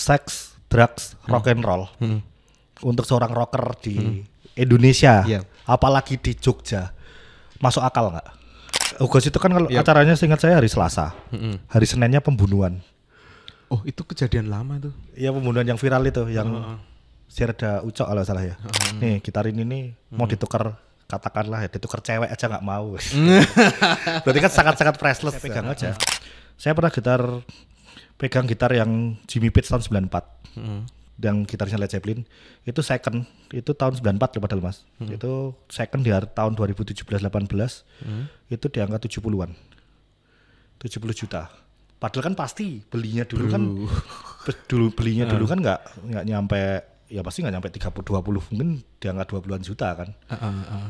seks, drugs, rock and roll Hmm. untuk seorang rocker di Indonesia, Iya. apalagi di Jogja, masuk akal nggak? Ugos itu kan kalau Iya. acaranya seingat saya hari Selasa, Mm-mm. hari Seninnya pembunuhan. Oh itu kejadian lama tuh. Iya pembunuhan yang viral itu, yang Sirda Ucok kalau salah ya. Nih gitarin ini mau ditukar katakanlah ya ditukar cewek aja nggak mau. Berarti kan sangat-sangat priceless. Saya pegang aja. Saya pernah gitar pegang gitar yang Jimmy Page tahun 94 Mm. yang gitarisnya Led Zeppelin. Itu second. Itu tahun 94 loh padahal mas. Itu second di tahun 2017-18 itu di angka 70-an 70 juta. Padahal kan pasti belinya dulu kan be- dulu belinya dulu kan nggak nggak nyampe ya pasti nggak nyampe 30 20 mungkin di angka 20-an juta kan. Ah, ah, ah.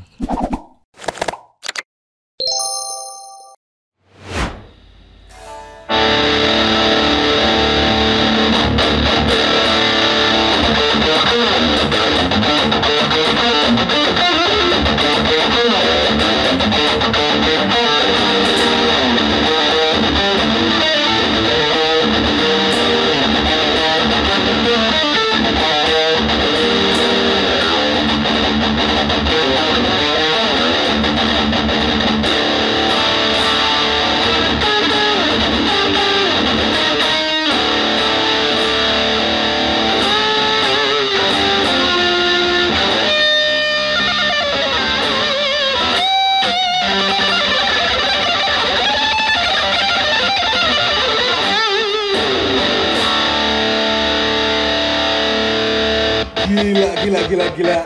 Gila.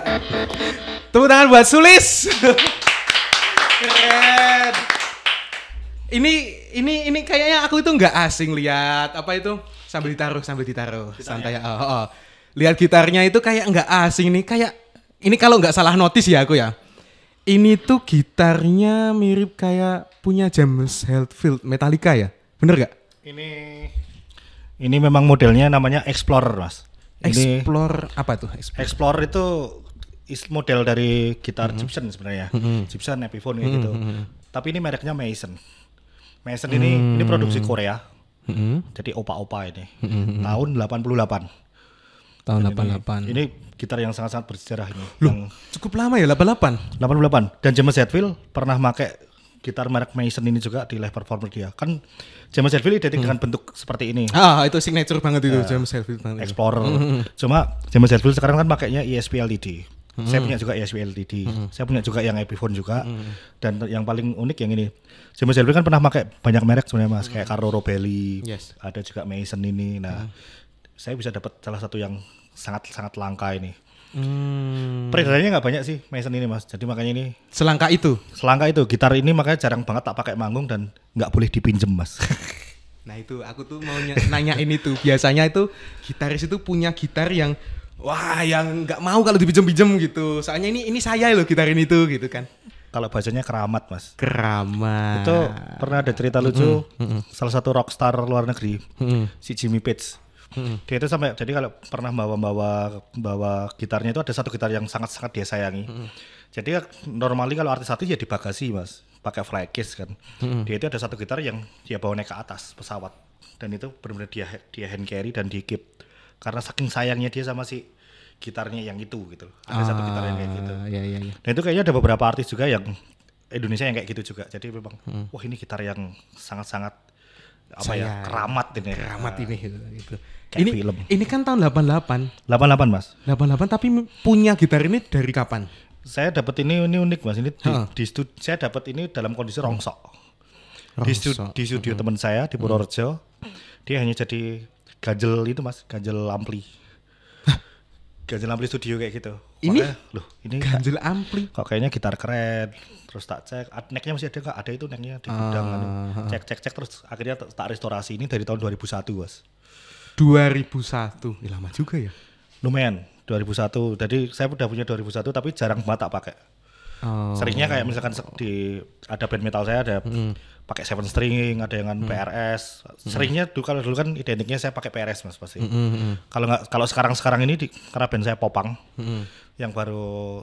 Tepuk tangan buat Sulis. Keren. Ini ini ini kayaknya aku itu nggak asing lihat apa itu sambil ditaruh sambil ditaruh santai. Oh, oh, oh. Lihat gitarnya itu kayak nggak asing nih kayak ini kalau nggak salah notice ya aku ya. Ini tuh gitarnya mirip kayak punya James Hetfield Metallica ya, bener gak? ini ini memang modelnya namanya Explorer mas ini Explore apa tuh? Explore. Explorer itu is- model dari gitar Gibson sebenarnya. Gibson Epiphone kayak gitu. Tapi ini mereknya Mason. Mason ini ini produksi Korea. Mm-mm. Jadi opa-opa ini. Tahun 88. Tahun Ini- 88. Ini gitar yang sangat-sangat bersejarah ini. Yang Cukup lama ya 88. 88 dan James Hetfield pernah pakai gitar merek Mason ini juga di live performer dia. Kan James Hetfield identik dengan bentuk seperti ini. Ah, itu signature banget itu James Hetfield banget. Explorer. Cuma James Hetfield sekarang kan pakainya ESP LTD. Saya punya juga ESP LTD. Saya punya juga yang Epiphone juga. Dan yang paling unik yang ini. James Hetfield kan pernah pakai banyak merek sebenarnya Mas, kayak Carlo Robelli. Yes. Ada juga Mason ini. Nah, saya bisa dapat salah satu yang sangat sangat langka ini. Hmm. Peredarannya nggak banyak sih Mason ini Mas. Jadi makanya ini Selangka itu. selangka itu gitar ini makanya jarang banget tak pakai manggung dan nggak boleh dipinjem Mas. Nah, itu aku tuh mau ny- nanyain itu. Biasanya itu gitaris itu punya gitar yang wah, yang nggak mau kalau dipinjem-pinjem gitu. Soalnya ini ini saya loh gitar ini tuh gitu kan. Kalau bahasanya keramat Mas. Keramat. itu pernah ada cerita lucu salah satu rockstar luar negeri Mm-mm. si Jimmy Page dia itu sampai jadi kalau pernah bawa bawa bawa gitarnya itu ada satu gitar yang sangat sangat dia sayangi jadi ya, normally kalau artis-artis ya di bagasi mas pakai fly case kan dia itu ada satu gitar yang dia bawa naik ke atas pesawat dan itu benar-benar dia dia hand carry dan di keep karena saking sayangnya dia sama si gitarnya yang itu gitu ada satu gitar yang kayak gitu Ah, Iya, iya, iya. dan itu kayaknya ada beberapa artis juga yang Indonesia yang kayak gitu juga. Jadi memang wah ini gitar yang sangat-sangat apa ya Sayang. keramat ini. Keramat ini gitu. gitu. Kayak Ini film. ini kan tahun 88. 88 mas. 88 tapi punya gitar ini dari kapan? Saya dapat ini ini unik mas. Ini di, di stud- saya dapat ini dalam kondisi rongsok. Di, stu- Rongsok. di studio teman saya di Purworejo. Dia hanya jadi ganjel itu mas, ganjel ampli. ganjel ampli studio kayak gitu. Ini? Makanya, loh ini Ganjel ampli. kok kayaknya gitar keren terus tak cek necknya masih ada nggak ada itu necknya di gudang. Ah. cek cek cek terus akhirnya tak restorasi ini dari tahun 2001 was 2001. Ih, lama juga ya. lumayan 2001 jadi saya udah punya 2001 tapi jarang banget tak pakai Oh. seringnya kayak misalkan di ada band metal saya ada pakai seven string ada yang PRS seringnya dulu kalau dulu kan identiknya saya pakai PRS mas pasti Mm-mm. kalau nggak kalau sekarang sekarang ini di, karena band saya popang yang baru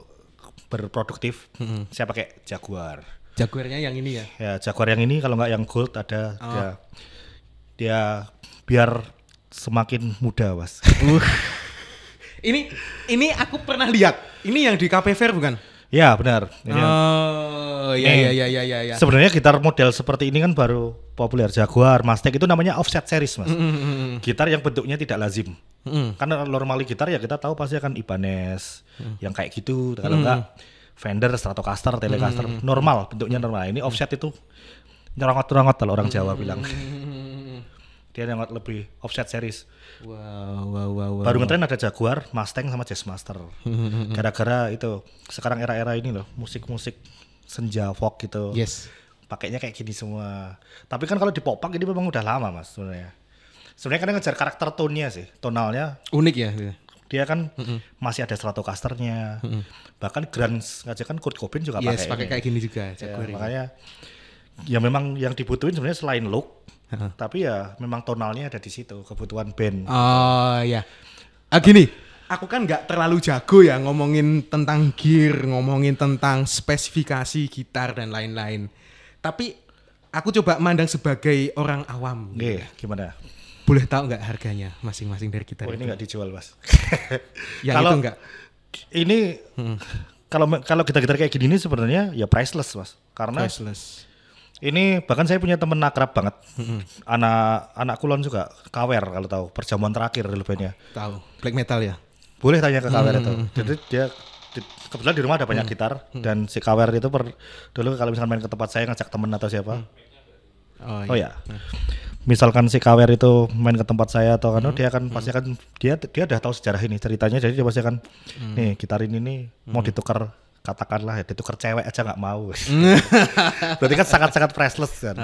berproduktif saya pakai Jaguar Jaguarnya yang ini ya. ya Jaguar yang ini kalau nggak yang gold ada Oh. dia dia biar semakin muda, Mas. Ini ini aku pernah lihat. Ini yang di KP Fair bukan? ya, benar. Ini Oh, iya iya iya iya iya. iya. Sebenarnya gitar model seperti ini kan baru populer Jaguar, Mustang itu namanya offset series, Mas. Mm, Gitar yang bentuknya tidak lazim. Mm. Karena normally gitar ya kita tahu pasti akan Ibanez yang kayak gitu. Kalau enggak Fender, Stratocaster, Telecaster, normal bentuknya normal. Ini offset itu nyerongot-nyerongot kalau orang Jawa bilang. Dia nyerongot lebih offset series. Wow, wow, wow, wow. Baru ngetren ada Jaguar, Mustang sama Jazzmaster. Gara-gara itu sekarang era-era ini loh, musik-musik senja folk gitu. Yes. Pakainya kayak gini semua. Tapi kan kalau di popak ini memang udah lama mas sebenarnya. Sebenarnya kan ngejar karakter tone-nya sih, tonalnya Unik ya. dia kan masih ada Stratocasternya. Bahkan grunge aja kan Kurt Cobain juga Yes, pakai pakai ini. kayak gini juga Ya, ini. makanya ya memang yang dibutuhin sebenarnya selain look, Tapi ya memang tonalnya ada di situ kebutuhan band. Oh ya. Ah gini, aku kan nggak terlalu jago ya ngomongin tentang gear, ngomongin tentang spesifikasi gitar dan lain-lain. Tapi aku coba mandang sebagai orang awam. Oke, gimana? Boleh tahu nggak harganya masing-masing dari gitar Oh ini nggak dijual mas. Yang kalau itu nggak? ini kalau kalau kita gitar kayak gini ini sebenarnya ya priceless mas. Karena Priceless. Ini bahkan saya punya temen akrab banget. Anak anak kulon juga kawer kalau tahu perjamuan terakhir dulu bandnya. Tahu. Black metal ya? Boleh tanya ke kawer itu. Jadi dia di- kebetulan di rumah ada banyak gitar dan si kawer itu per, dulu kalau misalkan main ke tempat saya ngajak temen atau siapa. Oh, Oh ya. Misalkan si kawer itu main ke tempat saya atau kan dia kan pasti akan dia dia udah tahu sejarah ini ceritanya jadi dia pasti akan nih gitar ini nih mau ditukar katakanlah ya ditukar cewek aja nggak mau. Berarti kan sangat-sangat priceless kan.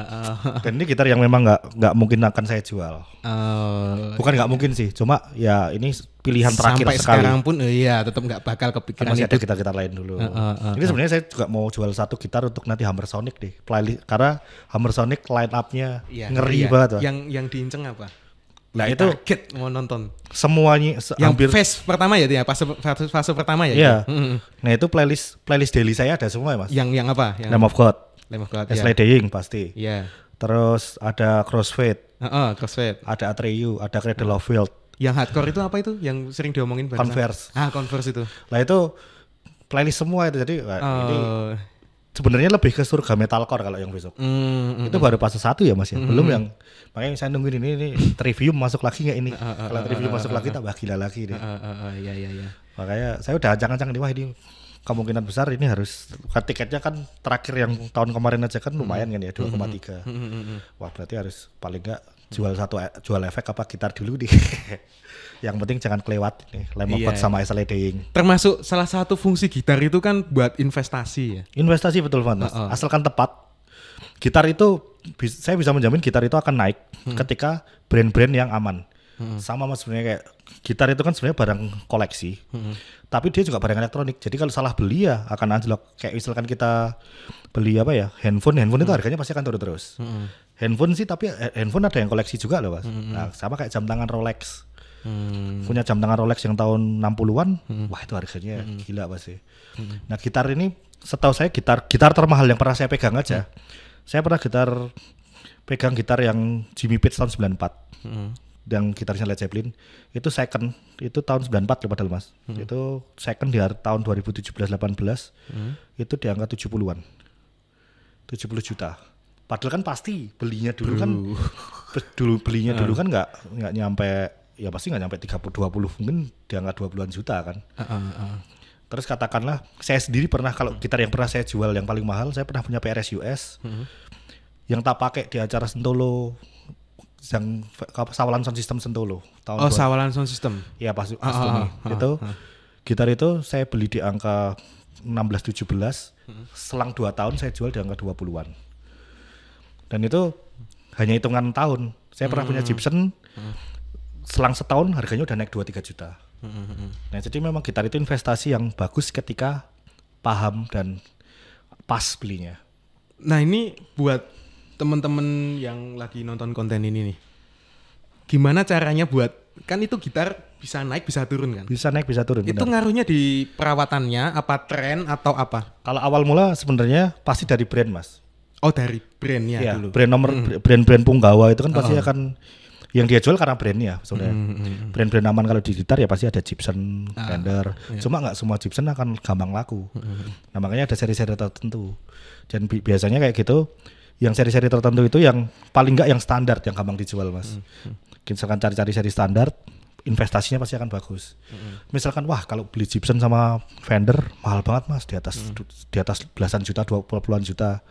Dan ini gitar yang memang nggak nggak mungkin akan saya jual. Oh, Bukan nggak mungkin sih, cuma ya ini pilihan terakhir sampai sekali. sekarang pun eh, iya tetap nggak bakal kepikiran masih ada gitar-gitar lain dulu. uh, uh, ini sebenarnya saya juga mau jual satu gitar untuk nanti Hammer Sonic deh. Playlist karena Hammer Sonic line up-nya Iya, ngeri iya. banget. Yang yang diinceng apa? Nah itu Target mau nonton. semuanya se- Yang hampir phase pertama ya, ya fase, fase, fase pertama ya. Iya. itu? Mm-mm. Nah itu playlist playlist daily saya ada semua ya mas. Yang yang apa? Yang Lamb of God, Lamb of God. Ya. Sliding pasti. Iya. Terus ada Crossfade, Heeh, Crossfade. ada Atreyu, ada Cradle of Filth. Yang hardcore itu apa itu? Yang sering diomongin? Converse. Ah, Converse itu. Lah itu playlist semua itu jadi wah, ini Oh. Sebenarnya lebih ke surga metalcore kalau yang besok. Mm, mm. Itu baru fase satu ya mas ya, belum yang makanya saya nungguin ini ini trivium masuk lagi nggak ini? Kalau trivium masuk lagi tambah gila lagi nih. Ah, ah, ah, ah, iya iya iya. Makanya saya udah ancang-ancang nih wah ini kemungkinan besar ini harus kan tiketnya kan terakhir yang tahun kemarin aja kan lumayan kan ya 2,3. Mm, mm, mm. Wah berarti harus paling nggak jual satu e- jual efek apa gitar dulu nih. yang penting jangan kelewat nih lemon Iya. sama sliding. Termasuk salah satu fungsi gitar itu kan buat investasi ya. Investasi betul banget mas. Heeh. Asalkan tepat. Gitar itu saya bisa menjamin gitar itu akan naik Hmm. ketika brand-brand yang aman. Sama mas sebenarnya kayak gitar itu kan sebenarnya barang koleksi. Hmm. Tapi dia juga barang elektronik. Jadi kalau salah beli ya akan anjlok. Kayak misalkan kita beli apa ya handphone, handphone Hmm. itu harganya pasti akan turun terus. Handphone sih tapi eh, handphone ada yang koleksi juga loh mas. Nah sama kayak jam tangan Rolex. Hmm. Punya jam tangan Rolex yang tahun 60-an, wah itu harganya gila pasti. Nah gitar ini setahu saya gitar gitar termahal yang pernah saya pegang aja. Saya pernah gitar pegang gitar yang Jimmy Page tahun 94 Mm. yang gitarnya Led Zeppelin. Itu second itu tahun 94 loh padahal mas. Itu second di tahun 2017-18 itu di angka 70-an 70 juta. Padahal kan pasti belinya dulu kan be- dulu belinya dulu kan nggak nggak nyampe ya pasti nggak nyampe 30 20 mungkin di angka 20-an juta kan Ah, ah, ah. terus katakanlah saya sendiri pernah kalau gitar yang pernah saya jual yang paling mahal saya pernah punya PRS US yang tak pakai di acara Sentolo yang Sawalan Sound System Sentolo tahun Oh, dua- sawalan sound system. Ya pas, pas Ah, itu ah, nih. ah, itu gitar itu saya beli di angka 16 17. Selang 2 tahun saya jual di angka 20-an. Dan itu hanya hitungan tahun. Saya pernah punya Gibson selang setahun harganya udah naik 2 3 juta. Nah, jadi memang gitar itu investasi yang bagus ketika paham dan pas belinya. Nah ini buat temen-temen yang lagi nonton konten ini nih. Gimana caranya buat kan itu gitar bisa naik bisa turun kan? Bisa naik bisa turun. Itu benar. ngaruhnya di perawatannya apa tren atau apa? Kalau awal mula sebenarnya pasti dari brand, Mas. Oh dari brandnya Iya, dulu. brand nomor brand-brand punggawa itu kan pasti Oh. akan yang dia jual karena brandnya sebenarnya. Hmm, hmm, Brand-brand aman kalau di gitar ya pasti ada Gibson, Ah, Fender. iya. Cuma nggak semua Gibson akan gampang laku. Hmm, Nah makanya ada seri-seri tertentu. Dan bi- biasanya kayak gitu, yang seri-seri tertentu itu yang paling nggak yang standar yang gampang dijual mas. Misalkan cari-cari seri standar, investasinya pasti akan bagus. Misalkan wah kalau beli Gibson sama Fender mahal banget mas, di atas di atas belasan juta, dua puluhan juta.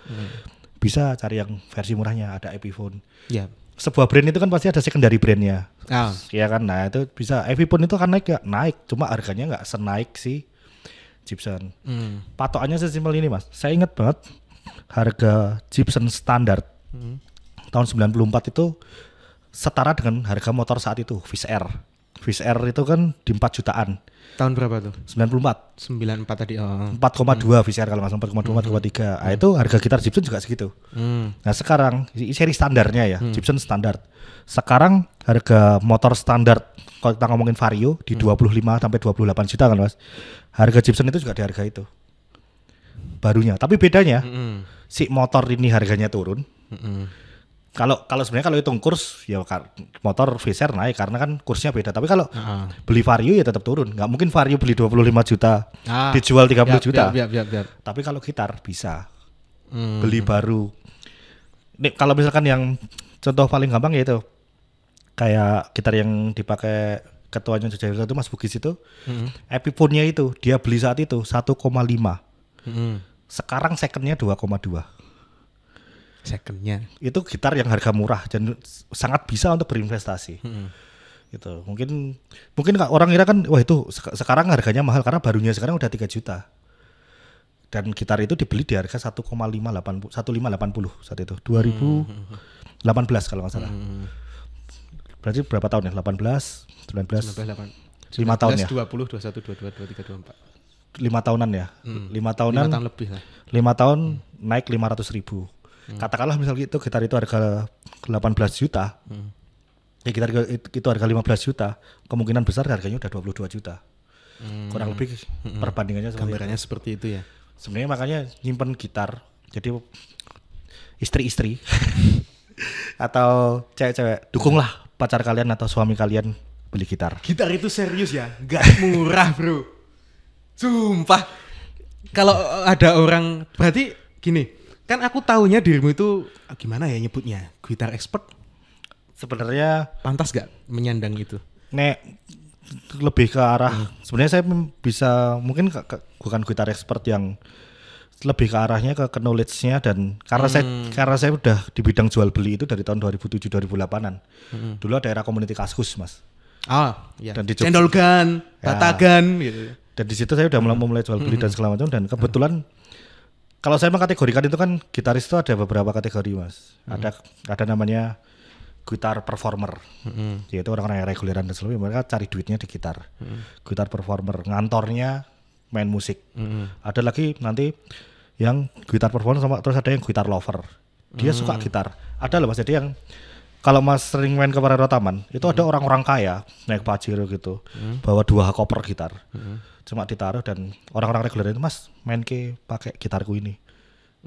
Bisa cari yang versi murahnya, ada Epiphone. Ya. Sebuah brand itu kan pasti ada secondary brandnya. Ah, Iya kan, nah itu bisa. Epiphone itu kan naik ya naik, cuma harganya nggak senaik si Gibson. hmm. Patokannya sesimpel ini mas. Saya ingat banget harga Gibson standar tahun 94 itu setara dengan harga motor saat itu Viz. Air itu kan di 4 jutaan. Tahun berapa tuh? 94 94 tadi. Oh. 4,2 Viz Air kalau nggak salah 4,2 4,3. Nah, itu harga gitar Gibson juga segitu. Hmm. Nah sekarang seri standarnya ya Gibson standar. Sekarang harga motor standar kalau kita ngomongin Vario di 25 sampai 28 juta kan mas. Harga Gibson itu juga di harga itu. Barunya. Tapi bedanya Hmm. si motor ini harganya turun. Hmm. Kalau kalau sebenarnya kalau hitung kurs ya motor Vizer naik karena kan kursnya beda. Tapi kalau Ah. beli Vario ya tetap turun. Nggak mungkin Vario beli 25 juta Ah. dijual 30 Yap, juta. Yap, yap, yap. Tapi kalau gitar bisa Hmm. beli baru. Nih kalau misalkan yang contoh paling gampang ya itu kayak gitar yang dipakai ketuanya Jogja itu Mas Bugis itu Hmm. Epiphone-nya itu dia beli saat itu 1,5 Hmm. sekarang secondnya 2,2 Secondnya. itu gitar yang harga murah dan sangat bisa untuk berinvestasi Hmm. gitu mungkin mungkin orang kira kan wah itu sek- sekarang harganya mahal karena barunya sekarang udah 3 juta dan gitar itu dibeli di harga 1,580 1580 saat itu 2018 kalau nggak salah Hmm. berarti berapa tahun ya 18 19 19, 5 tahun ya 20, 21, 22, 23, 24. 5 tahunan ya 5 tahunan Hmm. Lima tahun lebih lah. 5 tahun naik 500 ribu katakanlah misalnya itu gitar itu harga 18 juta Hmm. ya gitar itu, harga 15 juta kemungkinan besar harganya udah 22 juta kurang lebih perbandingannya seperti itu. Seperti itu ya. sebenarnya makanya nyimpen gitar jadi istri-istri atau cewek-cewek dukunglah pacar kalian atau suami kalian beli gitar Gitar itu serius ya, nggak murah bro. Sumpah. Kalau ada orang, berarti gini, kan aku tahunya dirimu itu ah, gimana ya nyebutnya, gitar expert, sebenarnya pantas gak menyandang itu? nek lebih ke arah sebenarnya saya bisa mungkin ke- ke- bukan gitar expert yang lebih ke arahnya ke, ke knowledge-nya dan karena saya karena saya udah di bidang jual beli itu dari tahun 2007 2008an. Dulu ada era community kaskus, Mas. Ah, ya. Dan di Jogja- Cendol gun, Ya. batagan gitu. Dan di situ saya udah mulai mulai jual beli dan segala macam dan kebetulan kalau saya mengkategorikan itu kan gitaris itu ada beberapa kategori, Mas. Ada ada namanya gitar performer. Yaitu orang-orang yang reguleran dan sebagainya mereka cari duitnya di gitar. Gitar performer, ngantornya main musik. Ada lagi nanti yang gitar performer sama terus ada yang gitar lover. Dia suka gitar. Ada loh Mas jadi yang kalau Mas sering main ke Parero Taman, itu ada orang-orang kaya naik pajero gitu, bawa dua koper gitar, cuma ditaruh dan orang-orang reguler itu Mas main ke pakai gitarku ini.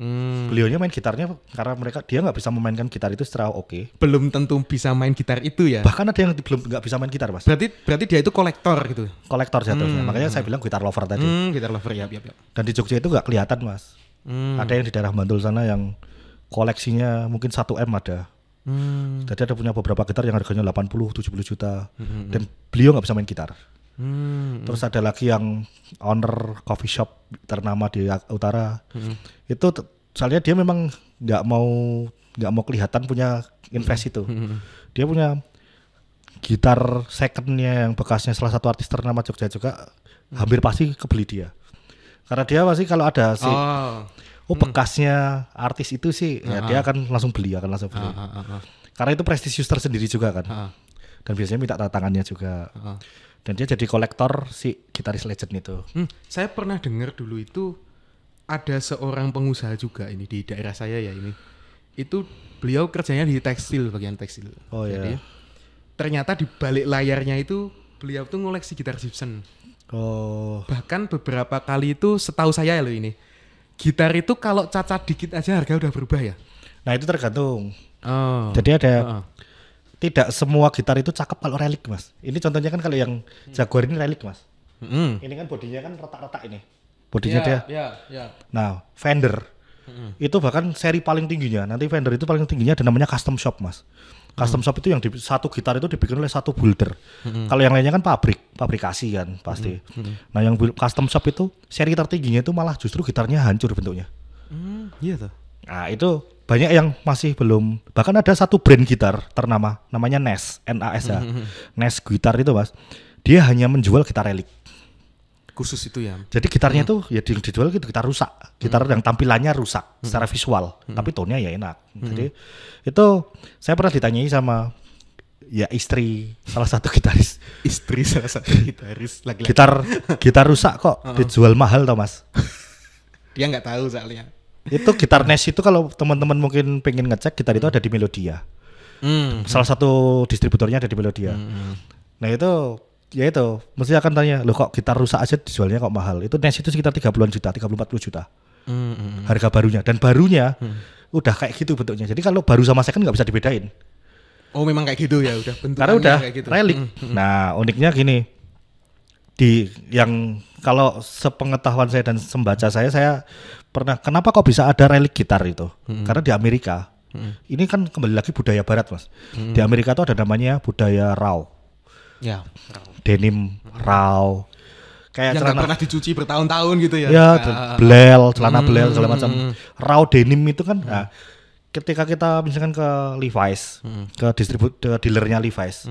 Hmm, Beliaunya main gitarnya karena mereka dia nggak bisa memainkan gitar itu secara oke. belum tentu bisa main gitar itu ya. Bahkan ada yang belum nggak bisa main gitar Mas. Berarti berarti dia itu kolektor gitu. Kolektor jatuhnya. Makanya saya bilang gitar lover tadi. Hmm, gitar lover ya, ya, ya. Dan di Jogja itu nggak kelihatan Mas. Hmm. Ada yang di daerah Bantul sana yang koleksinya mungkin 1 M ada. Hmm. Jadi ada punya beberapa gitar yang harganya 80, 70 juta. Dan beliau nggak bisa main gitar. Hmm. Terus ada lagi yang owner coffee shop ternama di utara. Itu t- soalnya dia memang nggak mau nggak mau kelihatan punya invest itu. Dia punya gitar secondnya yang bekasnya salah satu artis ternama Jogja juga hampir pasti kebeli dia. Karena dia pasti kalau ada si Oh. oh bekasnya artis itu sih ya dia akan langsung beli akan langsung beli. Ah, ah, ah, ah. Karena itu prestisius tersendiri juga kan. Ah, Dan biasanya minta tangannya juga. ah. Dan dia jadi kolektor si gitaris legend itu. Hmm, saya pernah dengar dulu itu ada seorang pengusaha juga ini di daerah saya ya ini. Itu beliau kerjanya di tekstil bagian tekstil. Oh, iya. Jadi ternyata di balik layarnya itu beliau tuh ngoleksi gitar Gibson. Oh, Bahkan beberapa kali itu setahu saya loh ini. Gitar itu kalau cacat dikit aja harga udah berubah ya. nah itu tergantung. Oh. Jadi ada Ah, tidak semua gitar itu cakep kalau relik mas. Ini contohnya kan kalau yang Jaguar ini relik mas. Mm. Ini kan bodinya kan retak-retak ini. Bodinya dia. ya, ya. Nah Fender itu bahkan seri paling tingginya. Nanti Fender itu paling tingginya ada namanya custom shop mas. Custom shop itu yang di, satu gitar itu dibikin oleh satu builder. Kalau yang lainnya kan pabrik, pabrikasi kan pasti. Nah yang custom shop itu seri tertingginya itu malah justru gitarnya hancur bentuknya. Hmm, iya tuh. Nah itu banyak yang masih belum bahkan ada satu brand gitar ternama namanya NES NAS ya. NES gitar itu mas. Dia hanya menjual gitar relik Khusus itu ya. jadi gitarnya itu ya di- dijual gitu gitar rusak. Gitar yang tampilannya rusak secara visual tapi tone-nya ya enak. Jadi itu saya pernah ditanyai sama ya istri salah satu gitaris. Istri salah satu gitaris lagi-lagi. gitar gitar rusak kok dijual mahal tau mas. Dia nggak tahu soalnya. Itu gitar NES itu kalau teman-teman mungkin pengen ngecek gitar itu ada di Melodia Hmm. salah satu distributornya ada di Melodia. Nah itu ya itu mesti akan tanya loh kok gitar rusak aja dijualnya kok mahal. Itu NES itu sekitar 30-an juta, 30 40 juta Hmm, hmm. harga barunya dan barunya udah kayak gitu bentuknya. Jadi kalau baru sama second nggak bisa dibedain. Oh memang kayak gitu ya udah bentukannya Karena udah kayak gitu. relik. Nah, uniknya gini. Di yang kalau sepengetahuan saya dan sembaca saya saya pernah kenapa kok bisa ada relik gitar itu? Karena di Amerika ini kan kembali lagi budaya barat, Mas. Di Amerika itu ada namanya budaya raw. Ya. denim raw kayak Yang celana pernah dicuci bertahun-tahun gitu ya. ya Ah, de- ah, ah. belel celana belel segala macam raw denim itu kan nah, ketika kita misalkan ke Levi's ke distribut ke dealernya Levi's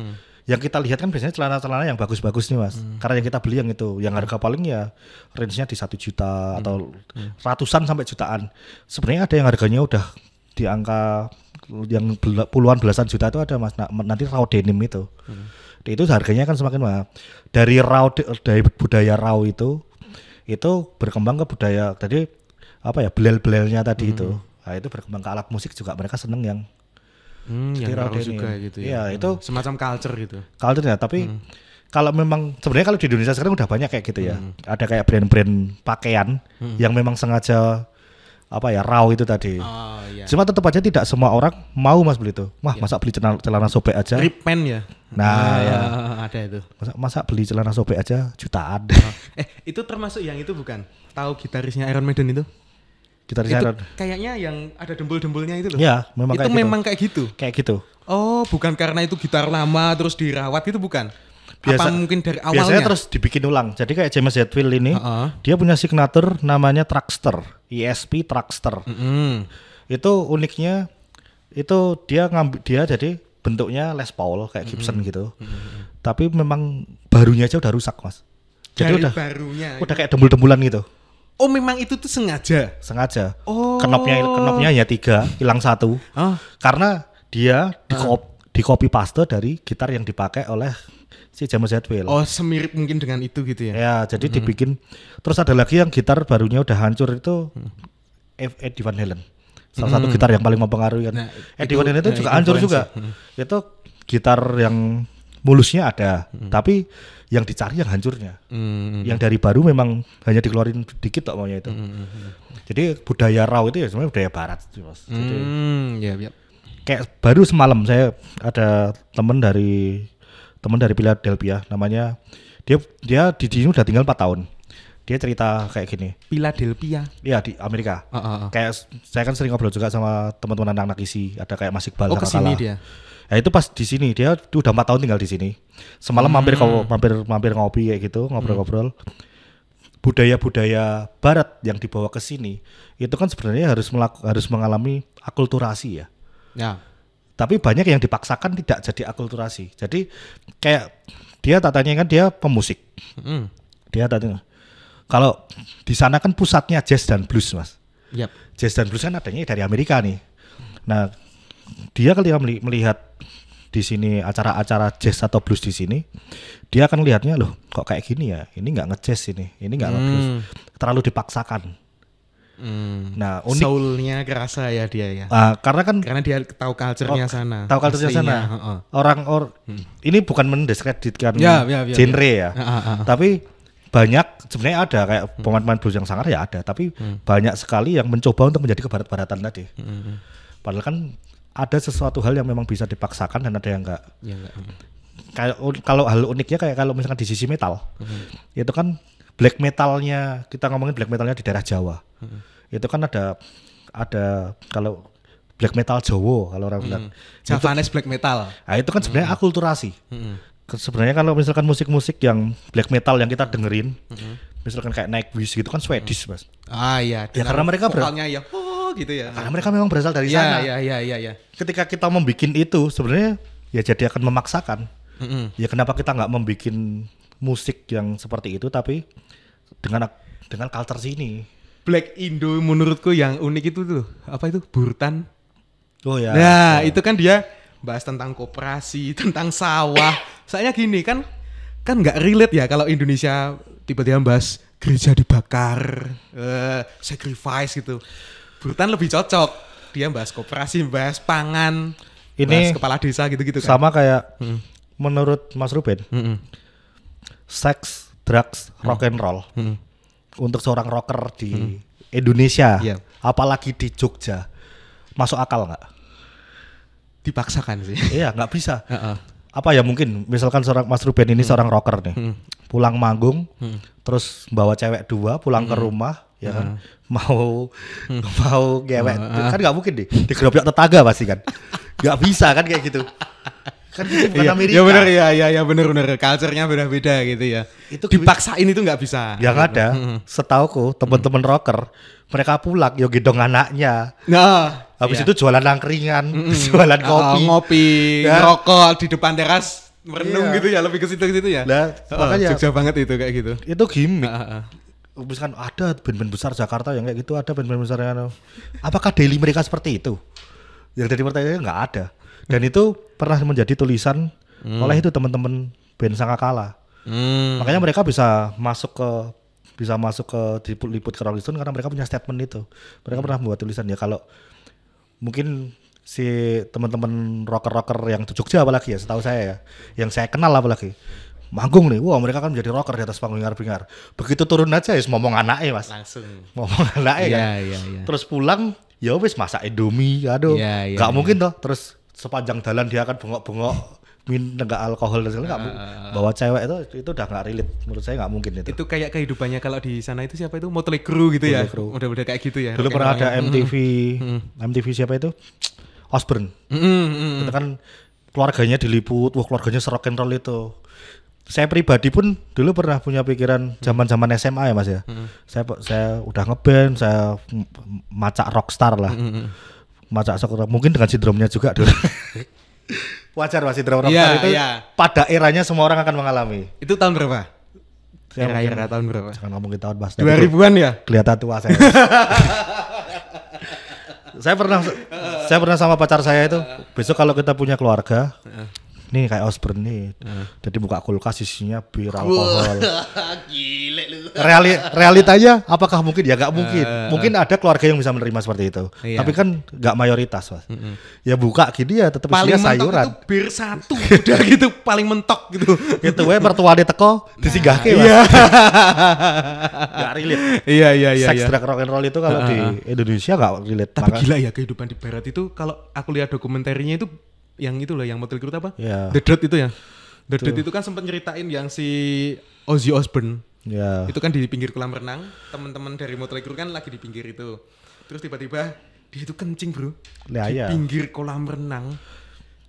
yang kita lihat kan biasanya celana-celana yang bagus-bagus nih mas. Karena yang kita beli yang itu yang harga paling ya range-nya di satu juta atau ratusan sampai jutaan. Sebenarnya ada yang harganya udah di angka yang puluhan belasan juta itu ada mas. Nah, nanti raw denim itu. Itu harganya kan semakin mahal. Dari raw dari budaya raw itu itu berkembang ke budaya tadi apa ya belel-belelnya tadi itu. Nah, itu berkembang ke alat musik juga. Mereka seneng yang Hmm, yang juga gitu ya. Iya, Hmm. itu- semacam culture gitu. culture ya tapi kalau memang sebenarnya kalau di Indonesia sekarang udah banyak kayak gitu ya ada kayak brand-brand pakaian yang memang sengaja apa ya raw itu tadi Oh iya. cuma tetap aja tidak semua orang mau mas beli itu wah masa beli celana, celana sobek aja Rip pen ya. Nah, Ah, ya. ada itu. masa, masa beli celana sobek aja jutaan Eh, itu termasuk yang itu bukan? Tahu gitarisnya Iron Maiden itu? Kita itu kayaknya yang ada dempul-dempulnya itu loh. ya memang itu kayak gitu. memang kayak gitu. kayak gitu Oh, bukan karena itu gitar lama terus dirawat itu bukan? Apa mungkin dari awalnya? biasanya terus dibikin ulang jadi kayak James Hetfield ini Heeh. dia punya signature namanya Traxster ESP Traxster Mm-mm. itu uniknya itu dia ngambil dia jadi bentuknya Les Paul kayak Gibson gitu tapi memang barunya aja udah rusak mas jadi Dari udah barunya. udah kayak dembul-dembulan gitu Oh, memang itu tuh sengaja. sengaja Oh. knopnya knopnya hanya tiga hilang satu Oh, karena dia di di copy paste dari gitar yang dipakai oleh si James Hetfield oh semirip mungkin dengan itu gitu ya. Ya, jadi dibikin. Terus ada lagi yang gitar barunya udah hancur itu F- Eddie Van Halen. Salah satu gitar yang paling mempengaruhi kan. Nah, Eddie Van Halen itu nah, juga hancur juga. Itu gitar yang mulusnya ada, tapi yang dicari yang hancurnya. Hmm. Yang dari baru memang hanya dikeluarin dikit kok maunya itu. Jadi budaya raw itu ya sebenarnya budaya barat sih, Mas. Jadi Hmm, ya, ya. kayak baru semalam saya ada temen dari temen dari Philadelphia namanya dia dia di sini udah tinggal 4 tahun dia cerita kayak gini Philadelphia. ya di Amerika Ah, ah, ah. kayak saya kan sering ngobrol juga sama teman-teman anak-anak isi ada kayak Mas Iqbal Oh, sama ke sini Kala. dia. Ya itu pas di sini dia tuh udah 4 tahun tinggal di sini semalam mampir Hmm. kau mampir mampir ngopi kayak gitu ngobrol-ngobrol budaya-budaya barat yang dibawa ke sini itu kan sebenarnya harus melaku, harus mengalami akulturasi ya Ya. tapi banyak yang dipaksakan tidak jadi akulturasi. Jadi kayak dia tak tanya kan dia pemusik. Hmm. Dia tanya kalau di sana kan pusatnya jazz dan blues, Mas. Yap. Jazz dan blues kan adanya dari Amerika nih. Nah, dia ketika meli- melihat di sini acara-acara jazz atau blues di sini, dia akan lihatnya loh kok kayak gini ya. Ini nggak ngejazz ini, ini nggak nge-blues. Terlalu dipaksakan. Hmm. Nah, unik Soulnya kerasa ya dia ya. ah, karena kan Karena dia tahu culture-nya sana. tahu culture Aslinya, sana. heeh. Orang or ini bukan mendiskreditkan Ya, ya, ya, genre ya. Ah, ah. Tapi banyak sebenarnya ada kayak pemain-pemain blues yang sangar ya ada, tapi banyak sekali yang mencoba untuk menjadi kebarat-baratan tadi. Padahal kan ada sesuatu hal yang memang bisa dipaksakan dan ada yang enggak. Ya enggak. Kayak un- kalau hal uniknya kayak kalau misalkan di sisi metal, itu kan black metalnya kita ngomongin black metalnya di daerah Jawa, itu kan ada ada kalau black metal Jawa kalau orang bilang, Javanese black metal. nah itu kan sebenarnya akulturasi. Ke- Sebenarnya kalau misalkan musik-musik yang black metal yang kita dengerin, misalkan kayak Nightwish gitu kan Swedish mas, Ah iya. Ya, karena mereka vokalnya ya. oh gitu ya. karena mereka memang berasal dari Iya sana. iya iya iya iya. Ketika kita membuat itu sebenarnya ya jadi akan memaksakan. Mm-mm. Ya kenapa kita nggak membuat musik yang seperti itu tapi dengan dengan culture sini. Black Indo menurutku yang unik itu tuh apa itu Burtan. Oh ya. Nah, itu kan dia bahas tentang koperasi, tentang sawah. Soalnya gini kan kan nggak relate ya kalau Indonesia tiba-tiba bahas gereja dibakar, eh, sacrifice gitu. Burtan lebih cocok. Dia bahas koperasi, bahas pangan, Ini bahas kepala desa gitu-gitu kan. Sama kayak menurut Mas Ruben, Mm-mm. seks, drugs, rock and roll Mm-mm. untuk seorang rocker di Indonesia, Iya. apalagi di Jogja, masuk akal nggak? Dipaksakan sih. Iya nggak bisa. Heeh. Apa ya mungkin misalkan seorang Mas Ruben ini seorang rocker nih, pulang manggung, terus bawa cewek dua pulang ke rumah, ya kan, mau mau gewek, kan nggak mungkin deh, digerobyok tetangga pasti kan, nggak bisa kan kayak gitu, kan gitu bukan Iya, Amerika. ya benar ya, ya, ya benar benar. Culture-nya beda-beda gitu ya. Itu dipaksain itu nggak bisa. Yang ada, setauku teman-teman rocker, mereka pulang yo gendong anaknya, Nah, habis iya. itu jualan angkringan, jualan Ah, kopi, ngopi, Ya. ngerokok di depan teras, merenung Iya. gitu ya, lebih ke situ gitu ya. Lah, Oh, makanya- Jogja banget itu kayak gitu. itu gimmick. Ah, ah. Misalkan ada band-band besar Jakarta yang kayak gitu ada band-band besar yang anu. apakah daily mereka seperti itu? Yang jadi pertanyaannya nggak ada. Dan itu pernah menjadi tulisan oleh itu teman-teman band Sangakala. Hmm. makanya mereka bisa masuk ke bisa masuk ke liput ke Rolling Stone karena mereka punya statement itu. Mereka pernah membuat tulisan ya kalau mungkin si teman-teman rocker-rocker yang di Jogja apalagi ya setahu saya ya yang saya kenal apalagi manggung nih wah mereka kan menjadi rocker di atas panggung bingar begitu turun aja ya ngomong anaknya mas Langsung. ngomong anaknya kan Iya, iya, iya. terus pulang ya wis masak indomie aduh Iya, iya, nggak iya. mungkin toh terus sepanjang jalan dia akan bengok-bengok min enggak alkohol dan segala nggak mu- bawa cewek itu itu udah nggak relate menurut saya nggak mungkin itu Itu kayak kehidupannya kalau di sana itu siapa itu Motley Crue gitu ya. Motley Crue. Udah-udah kayak gitu ya. dulu pernah ada rollnya. MTV MTV siapa itu Osborne Mm, mm, mm. itu kan keluarganya diliput wah keluarganya serok and roll itu saya pribadi pun dulu pernah punya pikiran zaman-zaman SMA ya mas ya saya saya udah ngeband saya macak rockstar lah macak rockstar mungkin dengan sindromnya juga dulu wajar mas sindrom rockstar Iya, itu iya. pada eranya semua orang akan mengalami Itu tahun berapa? Saya Era-era tahun berapa? jangan ngomongin tahun mas 2000-an ya? kelihatan tua saya. saya pernah saya pernah sama pacar saya itu besok kalau kita punya keluarga nih kayak Osborne nih jadi buka kulkas isinya bir alkohol Gile lu. Reali, realitanya apakah mungkin ya nggak mungkin mungkin ada keluarga yang bisa menerima seperti itu Iya. tapi kan nggak mayoritas mas ya buka gini ya tetap Paling isinya mentok sayuran itu bir satu. Udah gitu paling mentok gitu. itu we mertuane teko disinggahke mas Iya. nggak relate Iya iya iya. Sex, iya. drug, rock and roll itu kalau di Indonesia nggak relate Tapi Maka- gila ya kehidupan di barat itu kalau aku lihat dokumenternya itu yang itu loh yang Motley Crue apa? Iya. The Dirt itu ya. The Dirt itu kan sempat nyeritain yang si Ozzy Osbourne ya itu kan di pinggir kolam renang, teman-teman dari Motley Crue kan lagi di pinggir itu. Terus tiba-tiba dia itu kencing, Bro. Ya, di iya. pinggir kolam renang.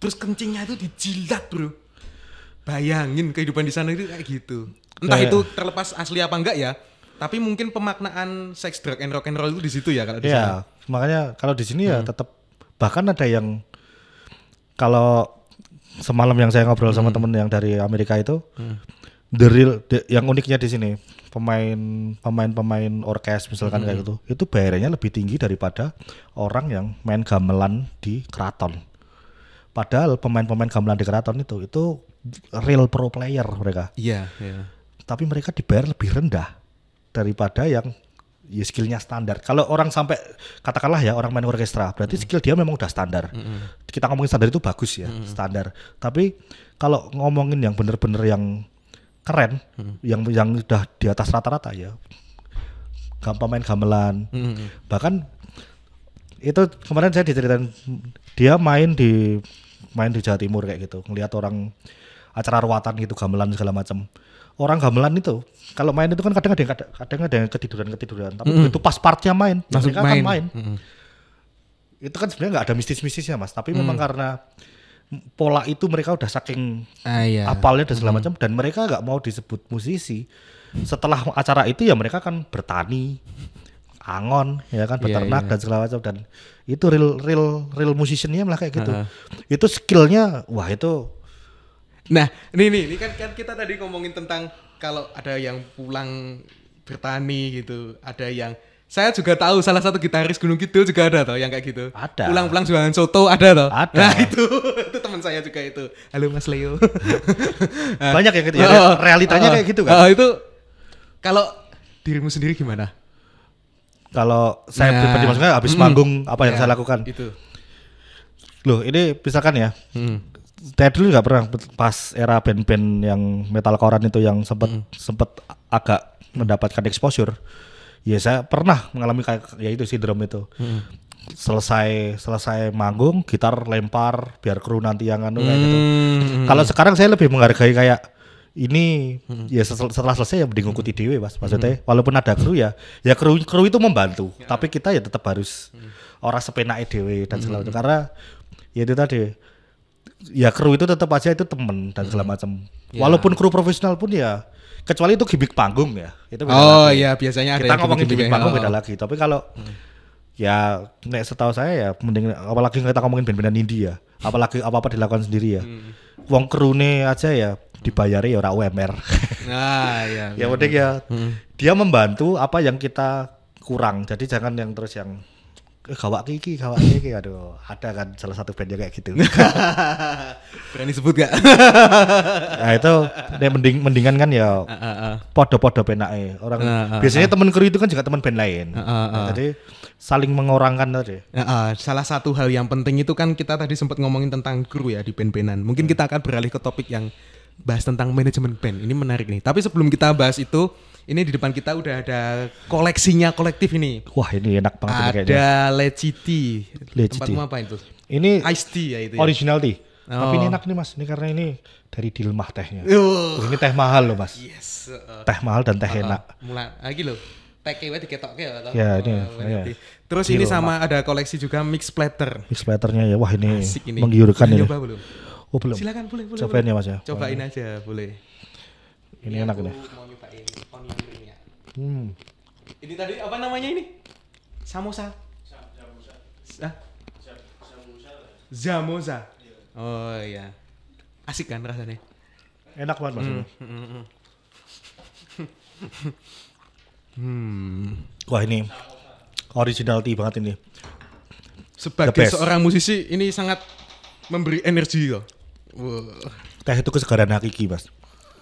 Terus kencingnya itu dijilat, Bro. Bayangin kehidupan di sana itu kayak gitu. Entah Kayak- itu terlepas asli apa enggak ya. Tapi mungkin pemaknaan seks, drug and rock and roll itu di situ ya kalau di sana. Iya, makanya kalau di sini ya tetap bahkan ada yang kalau semalam yang saya ngobrol sama temen yang dari Amerika itu, the real, the- yang uniknya di sini pemain pemain pemain orkes misalkan kayak gitu, itu bayarannya lebih tinggi daripada orang yang main gamelan di keraton. Padahal pemain-pemain gamelan di keraton itu itu real pro player mereka, Iya, iya. tapi mereka dibayar lebih rendah daripada yang ya skillnya standar. Kalau orang sampai katakanlah ya orang main orkestra, berarti skill dia memang udah standar. Kita ngomongin standar itu bagus ya, standar. Tapi kalau ngomongin yang bener-bener yang keren, yang yang udah di atas rata-rata ya, gampang main gamelan. Mm-mm. Bahkan itu kemarin saya diceritain dia main di main di Jawa Timur kayak gitu ngelihat orang acara ruatan gitu gamelan segala macam orang gamelan itu kalau main itu kan kadang ada yang kadang ada yang ketiduran ketiduran tapi Mm-mm. itu pas partnya main Langsung mereka akan main. main Mm-mm. itu kan sebenarnya nggak ada mistis-mistisnya mas tapi memang Mm. karena pola itu mereka udah saking Ah iya. apalnya dan segala macam dan mereka nggak mau disebut musisi setelah acara itu ya mereka kan bertani angon ya kan Iya, beternak iya. dan segala macam dan itu real real real musiciannya lah kayak gitu Ha-ha. itu skillnya wah itu Nah, ini nih, ini kan kan kita tadi ngomongin tentang kalau ada yang pulang bertani gitu, ada yang saya juga tahu salah satu gitaris Gunung Kidul juga ada toh yang kayak gitu. Ada. Pulang-pulang jualan soto ada toh. Ada. Nah, itu itu teman saya juga itu. Halo Mas Leo. Nah, banyak yang gitu ya oh, realitanya oh, kayak gitu oh, kan itu kalau dirimu sendiri gimana? kalau saya Nah, pribadi maksudnya habis mm, manggung apa yang ya, saya lakukan Itu. loh ini misalkan ya Hmm. Saya dulu nggak pernah pas era band-band yang metalcorean itu yang sempat sempat agak mendapatkan exposure. Ya saya pernah mengalami kayak ya itu sindrom itu. Selesai selesai manggung gitar lempar biar kru nanti yang anu kayak gitu. Hmm. kalau sekarang saya lebih menghargai kayak ini ya setel- setelah selesai ya mending ngikuti dewe mas maksudnya walaupun ada kru ya ya kru kru itu membantu. Tapi kita ya tetap harus orang sepenake dewe dan segala macam. Karena ya itu tadi ya kru itu tetap aja itu temen dan segala macam Ya. walaupun kru profesional pun ya kecuali itu gimmick panggung ya itu beda Oh lagi. iya, biasanya kita ngomongin gimmick panggung beda lagi tapi kalau ya nek setahu saya ya mending apalagi kita ngomongin band-bandan indie ya apalagi apa-apa dilakukan sendiri ya Hmm. wong krune aja ya dibayari ya ora UMR Nah, iya. ya penting ya dia membantu apa yang kita kurang jadi jangan yang terus yang gawak kiki gawak kiki aduh ada kan salah satu bandnya kayak gitu Berani sebut gak? nah itu dia mending mendingan kan ya Ah, ah, ah. podo-podo penake orang Ah, ah, biasanya teman kru itu kan juga teman band lain Ah, ah, Nah, ah. jadi saling mengorangkan tadi salah satu hal yang penting itu kan kita tadi sempat ngomongin tentang kru ya di band-bandan. Mungkin kita akan beralih ke topik yang bahas tentang manajemen band. Ini menarik nih. Tapi sebelum kita bahas itu, ini di depan kita udah ada koleksinya kolektif ini. wah ini enak banget ini kayaknya Ada Leciti. Leciti. Tempatmu apa itu? ini Ice tea ya itu ya. original tea tapi ini Oh. enak nih mas ini karena ini dari Dilmah tehnya Oh, Oh, ini teh mahal loh mas yes. uh, teh mahal dan teh enak Mulai lagi loh. Teke wae diketokke ya. Ya, ini, Oh, iya. ngerti. Terus ini sama ada koleksi juga mix splatter. mix platternya ya wah ini Asik ini. menggiurkan ini nyoba belum? oh belum Silakan boleh boleh. cobain boleh. ya mas ya Cobain aja boleh. ini enak ini onion ringnya. Hmm. Ini tadi apa namanya ini? Samosa. Ah? Zamoza. Oh iya. Asik kan rasanya? enak banget mas ini. Hmm. wah ini original tea banget ini Sebagai seorang musisi ini sangat memberi energi kok. Wah. teh itu kesegaran hakiki mas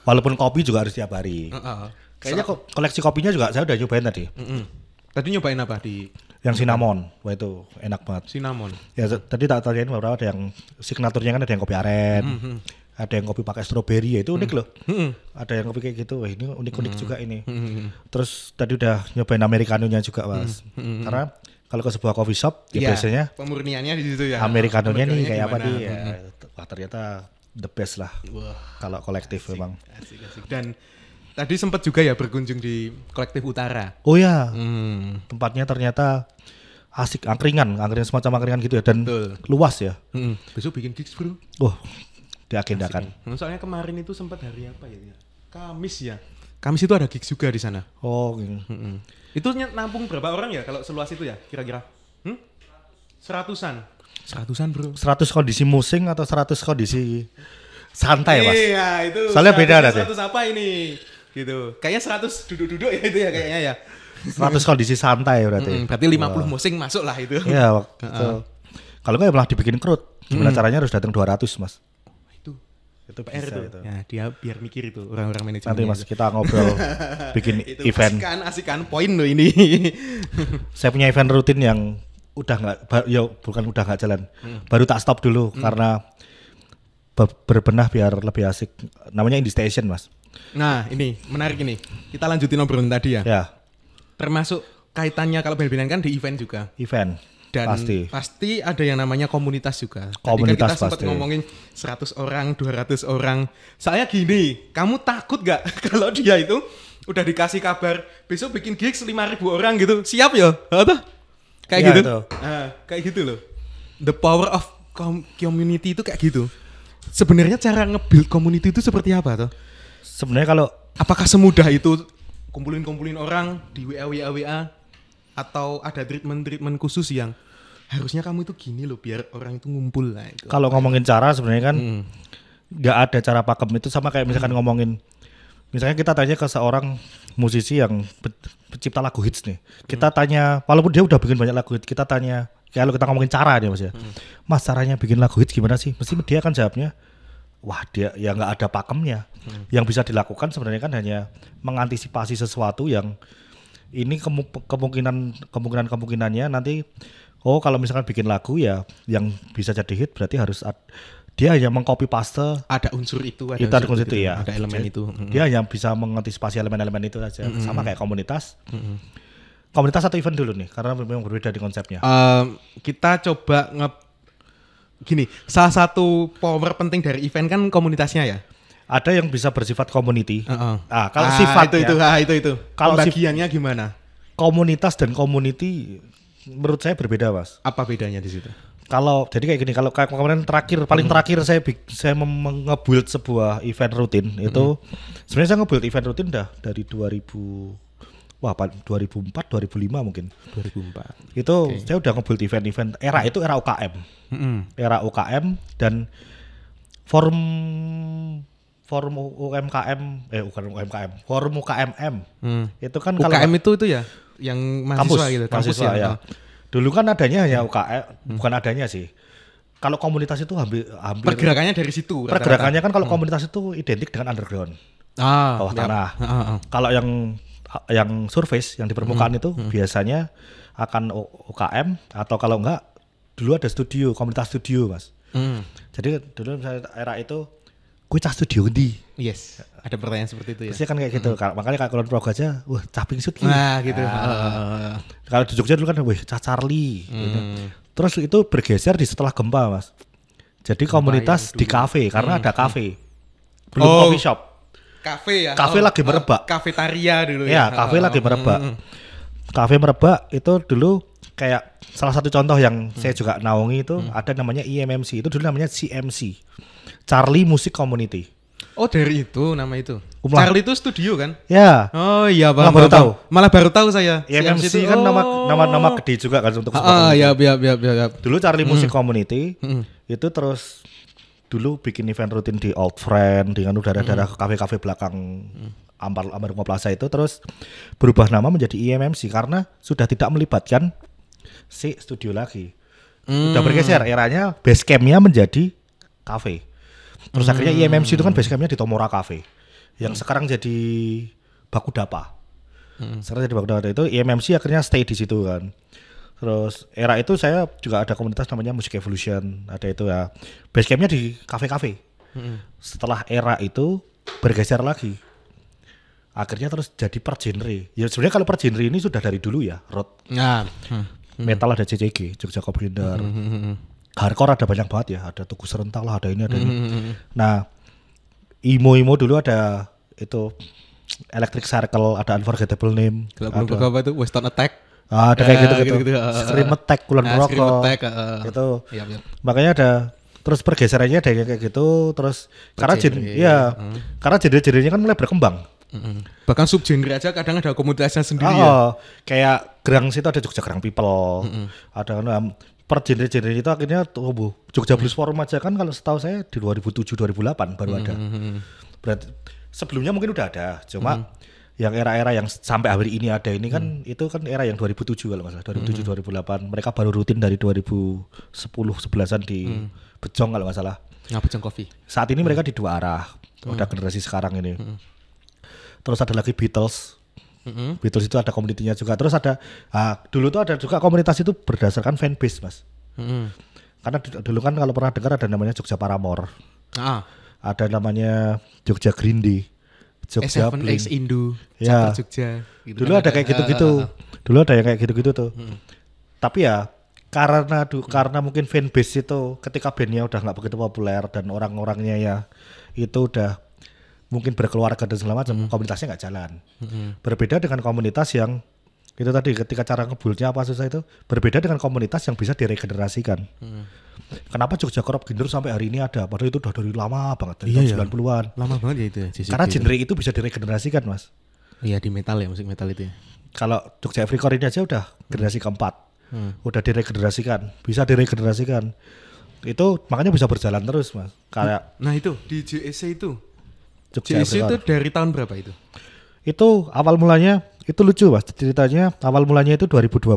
walaupun kopi juga harus tiap hari Heeh. Kayaknya kok koleksi kopinya juga saya udah nyobain tadi. Mm-mm. Tadi nyobain apa di yang cinnamon. Wah itu enak banget. Cinnamon? ya tadi tak tanyain beberapa ada yang signaturnya kan ada yang kopi aren ada yang kopi pakai stroberi ya itu unik loh. Mm-mm. ada yang kopi kayak gitu. Wah ini unik-unik juga ini. Mm-mm. terus tadi udah nyobain americanonya juga mas. Karena kalau ke sebuah coffee shop ya Iya, biasanya pemurniannya di situ ya. americanonya nih kayak apa nih? ya, wah ternyata the best lah Wah, kalau kolektif memang. asik asik. Dan tadi sempat juga ya berkunjung di kolektif utara. oh ya Hmm. tempatnya ternyata asik angkringan angkringan semacam angkringan gitu ya dan Betul. luas ya Mm-mm. Besok bikin gigs bro. wah diagendakan Hmm, Soalnya kemarin itu sempat hari apa ya? Kamis ya. Kamis itu ada gigs juga di sana. oh gini. Mm-mm. Itu nampung berapa orang ya kalau seluas itu ya kira-kira? Hmm? Seratusan. Seratusan bro. 100 kondisi musing atau 100 kondisi santai mas Iya itu. Soalnya beda nanti. 100 apa ini? Gitu. Kayaknya 100 duduk-duduk ya itu ya kayaknya ya. 100 kondisi santai berarti Mm, berarti 50 musing masuk lah itu. ya waktu itu. kalau nggak ya malah dibikin kerut gimana caranya harus datang 200 mas Itu itu PR tuh. itu. Ya, dia biar mikir itu orang-orang manajemen. nanti mas kita ngobrol bikin itu event asikan asikan poin loh ini. saya punya event rutin yang udah nggak ya bukan udah nggak jalan Hmm. baru tak stop dulu karena be- berbenah biar lebih asik namanya Indie Station mas nah, ini menarik ini. Kita lanjutin obrolan tadi ya. ya Termasuk kaitannya kalau band kan di event juga. event dan Pasti. pasti ada yang namanya komunitas juga. Tadi Komunitas kan kita sempat pasti. ngomongin 100 orang, 200 orang. Saya gini, kamu takut gak kalau dia itu udah dikasih kabar besok bikin gigs 5000 orang gitu. Siap ya? Apa? Kayak Iya, gitu. itu. Ah, kayak gitu loh. The power of com- community itu kayak gitu. Sebenarnya cara nge-build community itu seperti apa tuh? Sebenarnya kalau Apakah semudah itu kumpulin-kumpulin orang di WA WA WA atau ada treatment-treatment khusus yang harusnya kamu itu gini loh biar orang itu ngumpul lah itu. kalau ngomongin cara sebenarnya kan Hmm. nggak ada cara pakem. Itu sama kayak misalkan ngomongin misalnya kita tanya ke seorang musisi yang pe- pencipta lagu hits nih. Kita tanya walaupun dia udah bikin banyak lagu hits kita tanya kalau kita ngomongin cara nih mas ya. Mas caranya bikin lagu hits gimana sih? Mesti dia kan jawabnya wah dia ya nggak ada pakemnya. Yang bisa dilakukan sebenarnya kan hanya mengantisipasi sesuatu yang ini kemu- kemungkinan kemungkinan kemungkinannya nanti oh kalau misalkan bikin lagu ya yang bisa jadi hit berarti harus ad- dia hanya mengcopy paste. Ada unsur itu, ada Itu ada unsur unsur itu, ya. ada elemen Jadi, itu. Mm. dia hanya bisa mengantisipasi elemen-elemen itu saja. Sama kayak komunitas. Komunitas atau event dulu nih karena memang berbeda di konsepnya. Em, kita coba nge gini, salah satu power penting dari event kan komunitasnya ya. ada yang bisa bersifat community Heeh. ah kalau Ah, sifatnya itu itu ah, itu itu. Kalau Pembagiannya gimana? komunitas dan community menurut saya berbeda mas Apa bedanya di situ? kalau jadi kayak gini kalau kayak kemarin terakhir paling terakhir saya saya mem- nge-build sebuah event rutin itu sebenarnya saya nge-build event rutin dah dari 2000 wah pa- 2004 2005 mungkin 2004. itu saya udah nge-build event-event era itu era UKM Mm-mm. era UKM dan forum forum UMKM eh bukan UMKM forum UKMM Hmm. itu kan kalau UKM itu itu ya yang mahasiswa gitu, kampus mahasiswa, ya. ya. Dulu kan adanya hanya UKM, bukan adanya sih. Kalau komunitas itu hampir hampir Pergerakannya dari situ. pergerakannya kan kalau komunitas itu identik dengan underground, ah, bawah ya. tanah. Ah, ah, ah. Kalau yang yang surface yang di permukaan itu biasanya akan UKM atau kalau enggak dulu ada studio, komunitas studio, Mas. Hmm. Jadi dulu misalnya era itu gue cah studio di. Yes, ada pertanyaan seperti itu ya. Biasanya kan kayak gitu. Ka- Makanya kalau Progo aja, wah cah pingsut ki. Nah, gitu. Nah, Ah. Kalau di Jogja dulu kan, wih, Cah Charlie. gitu. Hmm. Terus itu bergeser di setelah gempa, mas. Jadi komunitas di kafe, karena ada kafe. Belum Oh. coffee shop. Kafe ya. Kafe lagi merebak. Kafetaria dulu Ya, ya. kafe Oh, lagi oh. merebak. Hmm. Kafe merebak itu dulu kayak salah satu contoh yang saya juga naungi itu ada namanya IMMC. Itu dulu namanya CMC. Charlie Music Community. Oh, dari itu nama itu. Umlah. Charlie itu studio kan? Ya, Oh iya, Malah paham, baru tahu. Malah baru tahu saya. IMMC CMC itu, kan nama oh. nama nama gede juga kan untuk Ah, ya, ya, ya, ya, ya. Dulu Charlie Music Community Mm. itu terus dulu bikin event rutin di Old Friend dengan udara-udara ke kafe-kafe belakang Ampar Amar Rumah Plaza itu terus berubah nama menjadi IMMC karena sudah tidak melibatkan si studio lagi. Udah bergeser eranya base campnya menjadi kafe. Terus akhirnya IMMC itu kan base campnya di Tomora Cafe yang sekarang jadi Bakudapa. Sekarang jadi Bakudapa itu IMMC akhirnya stay di situ kan. Terus era itu saya juga ada komunitas namanya Music Evolution, ada itu ya. Base campnya di kafe-kafe. Setelah era itu bergeser lagi. Akhirnya terus jadi per genre. Ya sebenarnya kalau per genre ini sudah dari dulu ya. Rock Nah. Hmm. metal ada CCG, Jogja Coprinder. Hardcore ada banyak banget ya, ada Tugu Serentak lah, ada ini ada ini. Nah, imo-imo dulu ada itu Electric Circle, ada Unforgettable Name. Kalau belum apa itu Western Attack. Ah, ada kayak Ya, gitu-gitu. ah, ah, Scream Attack, Kulon Ah, Progo. Scream Attack, ah, ah. Itu. Iya, iya. Makanya ada terus pergeserannya ada kayak gitu terus karena genre, gen, ya karena genre-genrenya kan mulai berkembang. Mm-mm. Bahkan subgenre aja kadang ada komunitasnya sendiri ya. Oh, kayak gerang situ ada Jogja Gerang People. Ada um, per genre-genre itu akhirnya tumbuh. Jogja Blues Forum aja kan kalau setahu saya di 2007 2008 baru ada. Berarti sebelumnya mungkin udah ada, cuma yang era-era yang sampai hari ini ada ini kan itu kan era yang 2007 kalau nggak salah 2007 2008 mereka baru rutin dari 2010 11an di Bejong kalau nggak salah. Ngabejeng Coffee. saat ini mereka di dua arah udah generasi sekarang ini. Terus ada lagi Beatles. Mm-mm. Beatles itu ada komunitinya juga. Terus ada ah, dulu tuh ada juga komunitas itu berdasarkan fanbase mas. Mm-mm. karena du- dulu kan kalau pernah dengar ada namanya Jogja Paramore. Ah, ada namanya Jogja Green Day Jogja S7 Blink X Indo, Ya. Jogja. gitu dulu kan. ada kayak gitu-gitu. dulu ada yang kayak gitu-gitu tuh. Tapi ya karena du, karena mungkin fanbase itu ketika bandnya udah nggak begitu populer dan orang-orangnya ya itu udah mungkin berkeluarga dan segala macam komunitasnya nggak jalan. Berbeda dengan komunitas yang itu tadi ketika cara ngebulnya apa susah itu berbeda dengan komunitas yang bisa diregenerasikan. Kenapa Jogja Crop Ginder sampai hari ini ada? Padahal itu udah dari lama banget dari Iya, tahun iya. 90-an Lama banget ya itu ya, karena genre itu bisa diregenerasikan mas. Iya di metal ya, musik metal itu ya. kalau Jogja Africore ini aja udah generasi keempat. Udah diregenerasikan bisa diregenerasikan. Itu makanya bisa berjalan terus mas. Kayak Nah itu di JEC itu. Jogja JEC itu dari tahun berapa itu? itu awal mulanya itu lucu mas ceritanya awal mulanya itu 2012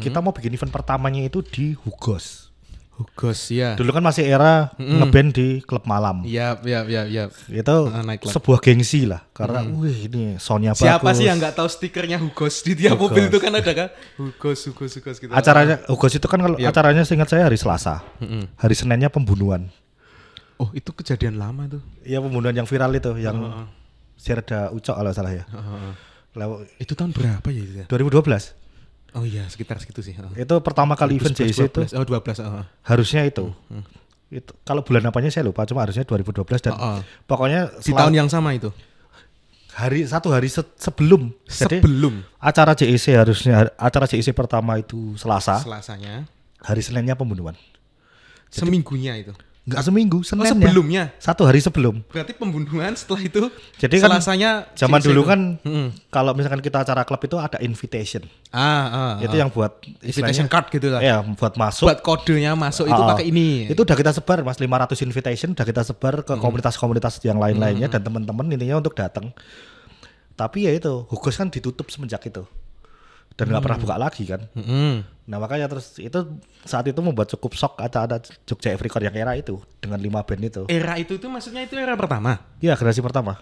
kita mau bikin event pertamanya itu di Hugos Hugos ya. dulu kan masih era ngeband di klub malam Iya, iya, iya, iya. itu Ah, nightclub. sebuah gengsi lah karena wih ini soundnya Siapa bagus sih yang nggak tahu stikernya Hugos di tiap Hugos. mobil itu kan ada kan? Hugos, Hugos, Hugos gitu. acaranya Hugos itu kan kalau Yap. acaranya seingat saya hari Selasa hari Seninnya pembunuhan Oh itu kejadian lama tuh. Iya pembunuhan yang viral itu yang Serda Ucok kalau salah ya. Lalu Itu tahun berapa ya itu ya? 2012 Oh iya sekitar segitu sih. Oh. itu pertama kali event JC itu 12. Oh 12. Oh. harusnya itu. Itu kalau bulan apanya saya lupa cuma harusnya 2012 dan Oh, oh. pokoknya Di tahun yang sama itu. hari satu hari se- sebelum jadi Sebelum acara JEC harusnya acara JEC pertama itu Selasa Selasanya. hari Seninnya pembunuhan Seminggunya itu. Nggak seminggu Oh, Seninnya sebelumnya. satu hari sebelum Berarti pembunuhan setelah itu. Jadi kan Selasanya zaman dulu itu. kan Mm-mm. kalau misalkan kita acara klub itu ada invitation Ah, ah, itu ah. yang buat invitation card gitu lah. ya buat masuk Buat kodenya masuk itu Ah, pakai ini. Itu udah kita sebar Mas 500 invitation udah kita sebar ke komunitas-komunitas yang lain-lainnya dan teman-teman intinya untuk datang. Tapi ya itu, Hugos kan ditutup semenjak itu. Dan nggak pernah buka lagi kan. Mm-mm. Nah, makanya terus itu saat itu membuat cukup shock ada ada Jogja Africore yang era itu dengan lima band itu. Era itu tuh maksudnya itu era pertama. Iya, generasi pertama.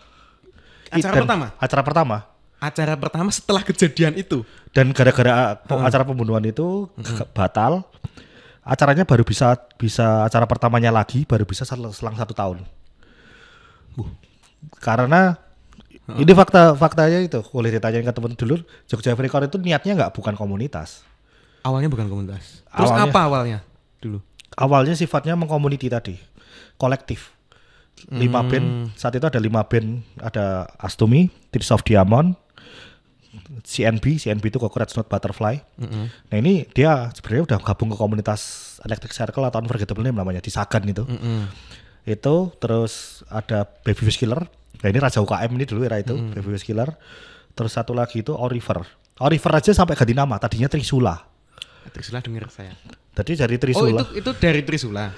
Acara Dan pertama? Acara pertama. Acara pertama setelah kejadian itu. Dan gara-gara uh, acara pembunuhan itu ke- batal, acaranya baru bisa bisa acara pertamanya lagi baru bisa sel- selang satu tahun. Karena ini fakta faktanya itu boleh ditanyain ke teman dulu Jogja Africore itu niatnya nggak bukan komunitas. Awalnya bukan komunitas. Terus Awalnya- apa awalnya dulu? Awalnya sifatnya mengkomuniti tadi, kolektif. Lima band saat itu ada lima band ada Astumi, Tears of Diamond, CNB, CNB itu Cockroach Not Butterfly. Nah ini dia sebenarnya udah gabung ke komunitas Electric Circle atau Unforgettable Name namanya di Sagan itu. Itu terus ada Babyface Killer. Nah ini Raja UKM ini dulu era itu Babyface Killer. Terus satu lagi itu Oriver. Oriver aja sampai ganti nama. Tadinya Trisula. Trisula denger saya. Jadi dari Oh Trisula. itu itu dari Trisula.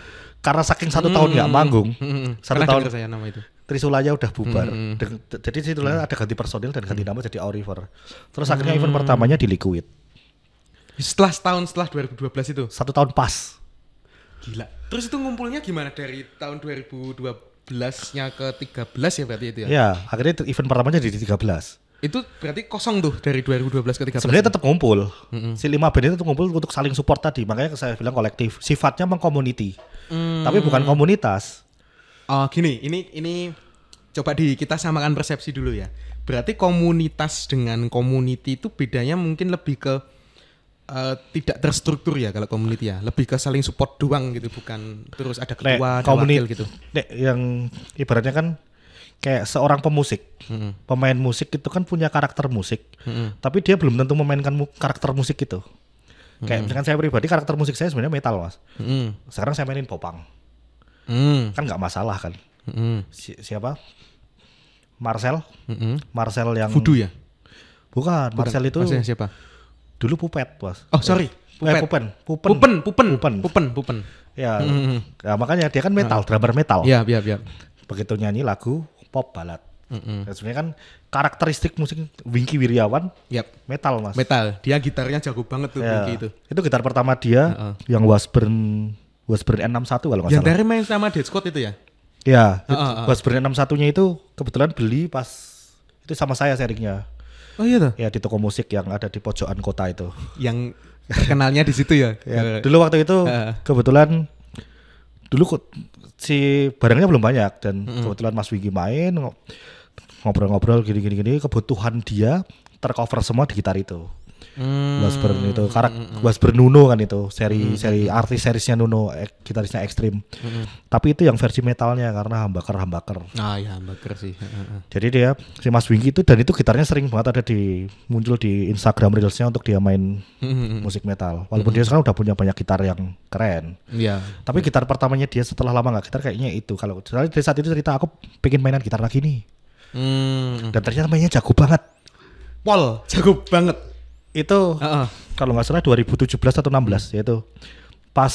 Karena saking satu tahun nggak manggung, Mm-mm. satu tahun saya nama itu. Trisulanya udah bubar. Dan- jadi Trisulanya ada ganti personil dan ganti nama jadi Oriver. Terus akhirnya event pertamanya di Liquid. Setelah setahun setelah 2012 itu. Satu tahun pas. Gila. Terus itu ngumpulnya gimana dari tahun 2012-nya ke 13 ya berarti itu ya? Ya, akhirnya event pertamanya di 13. Itu berarti kosong tuh dari 2012 ke 13. Sebenarnya tetap ngumpul. Si lima band itu tetap ngumpul untuk saling support tadi. Makanya saya bilang kolektif. Sifatnya mengkomuniti. Tapi bukan komunitas. Oh gini, ini ini coba di kita samakan persepsi dulu ya. Berarti komunitas dengan community itu bedanya mungkin lebih ke eh, tidak terstruktur ya kalau community ya, lebih ke saling support doang gitu, bukan terus ada Nek, ketua, ada komuni- wakil gitu. Nek, yang ibaratnya kan kayak seorang pemusik. Pemain musik itu kan punya karakter musik. Tapi dia belum tentu memainkan mu- karakter musik itu. Kayak misalkan saya pribadi karakter musik saya sebenarnya metal, Mas. Mm. Sekarang saya mainin popang. Mm. Kan nggak masalah kan. Mm. Si- siapa? Marcel. Mm. Marcel yang Voodoo ya? Bukan, Marcel itu siapa? Dulu pupet, Mas. Oh sorry, Eh, Pupet. pupen, pupen. Pupen, pupen, Pupen. pupen, pupen. Ya, ya, makanya dia kan metal, drummer metal. Iya, iya, iya. Begitu nyanyi lagu pop balad. Mm-mm. Ya, sebenarnya kan karakteristik musik Wingky Wiryawan Yap. metal, Mas. Metal. Dia gitarnya jago banget tuh Ya, Pinky itu. Itu gitar pertama dia Heeh. yang Washburn Washburn N61 kalau nggak Yang salah. dari main sama Dead Squad itu ya? Ya, Heeh, heeh. Washburn N61-nya itu kebetulan beli pas itu sama saya sharingnya. Oh iya tuh. Ya di toko musik yang ada di pojokan kota itu. Yang terkenalnya di situ ya. Ya, dulu waktu itu Heeh. kebetulan dulu kok si barangnya belum banyak dan kebetulan Mas Wingky main ngo- ngobrol-ngobrol gini-gini gini kebutuhan dia tercover semua di gitar itu. Hmm. Washburn itu. Karak Washburn Nuno kan itu. Seri seri artis serisnya Nuno eh, gitarisnya ekstrim tapi itu yang versi metalnya karena humbucker humbucker. Ah ya, hamburger sih. Jadi dia si Mas Wingky itu dan itu gitarnya sering banget ada di muncul di Instagram reelsnya untuk dia main Hmm. musik metal. Walaupun dia sekarang udah punya banyak gitar yang keren. Iya. tapi gitar pertamanya dia setelah lama nggak gitar kayaknya itu. Kalau dari saat itu cerita aku pengen mainan gitar lagi nih. Hmm. dan ternyata mainnya jago banget. Pol, jago banget. Itu Heeh. kalau nggak salah 2017 atau 16 yaitu pas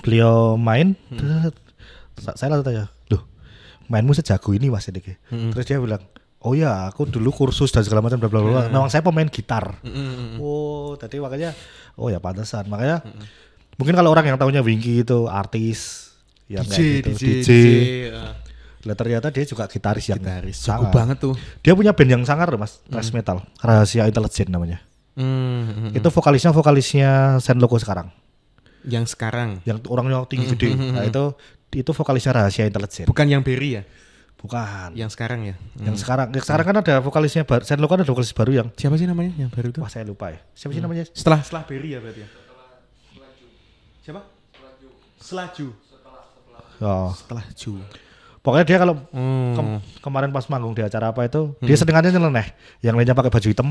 beliau main terus sa- saya langsung tanya loh mainmu sejago ini mas ini Ki?" terus dia bilang oh ya aku dulu kursus dan segala macam bla bla bla memang saya pemain gitar Mm-mm. oh tadi makanya oh ya pantesan makanya mungkin kalau orang yang tahunya Winky itu artis yang DJ, gitu, DJ, DJ, ah. Lah ternyata dia juga gitaris yang Gitaris, sangar. banget tuh. Dia punya band yang sangar loh, mas, thrash metal, rahasia intelijen namanya. Hmm. Itu vokalisnya vokalisnya Sen Loco sekarang. Yang sekarang, Yang orangnya tinggi gede. Nah itu itu vokalisnya rahasia intelijen. bukan yang Berry ya, Bukan. yang sekarang ya. Yang sekarang, yang sekarang kan ada vokalisnya baru. Sen Loco ada vokalis baru yang Siapa sih namanya yang baru itu? wah saya lupa ya. Siapa sih namanya? Setelah setelah Berry ya berarti ya. Siapa? Selaju. Oh. Setelah Ju. Pokoknya dia kalau Hmm. kem- kemarin pas manggung di acara apa itu, dia senengannya nyeleneh. Yang lainnya pakai baju hitam,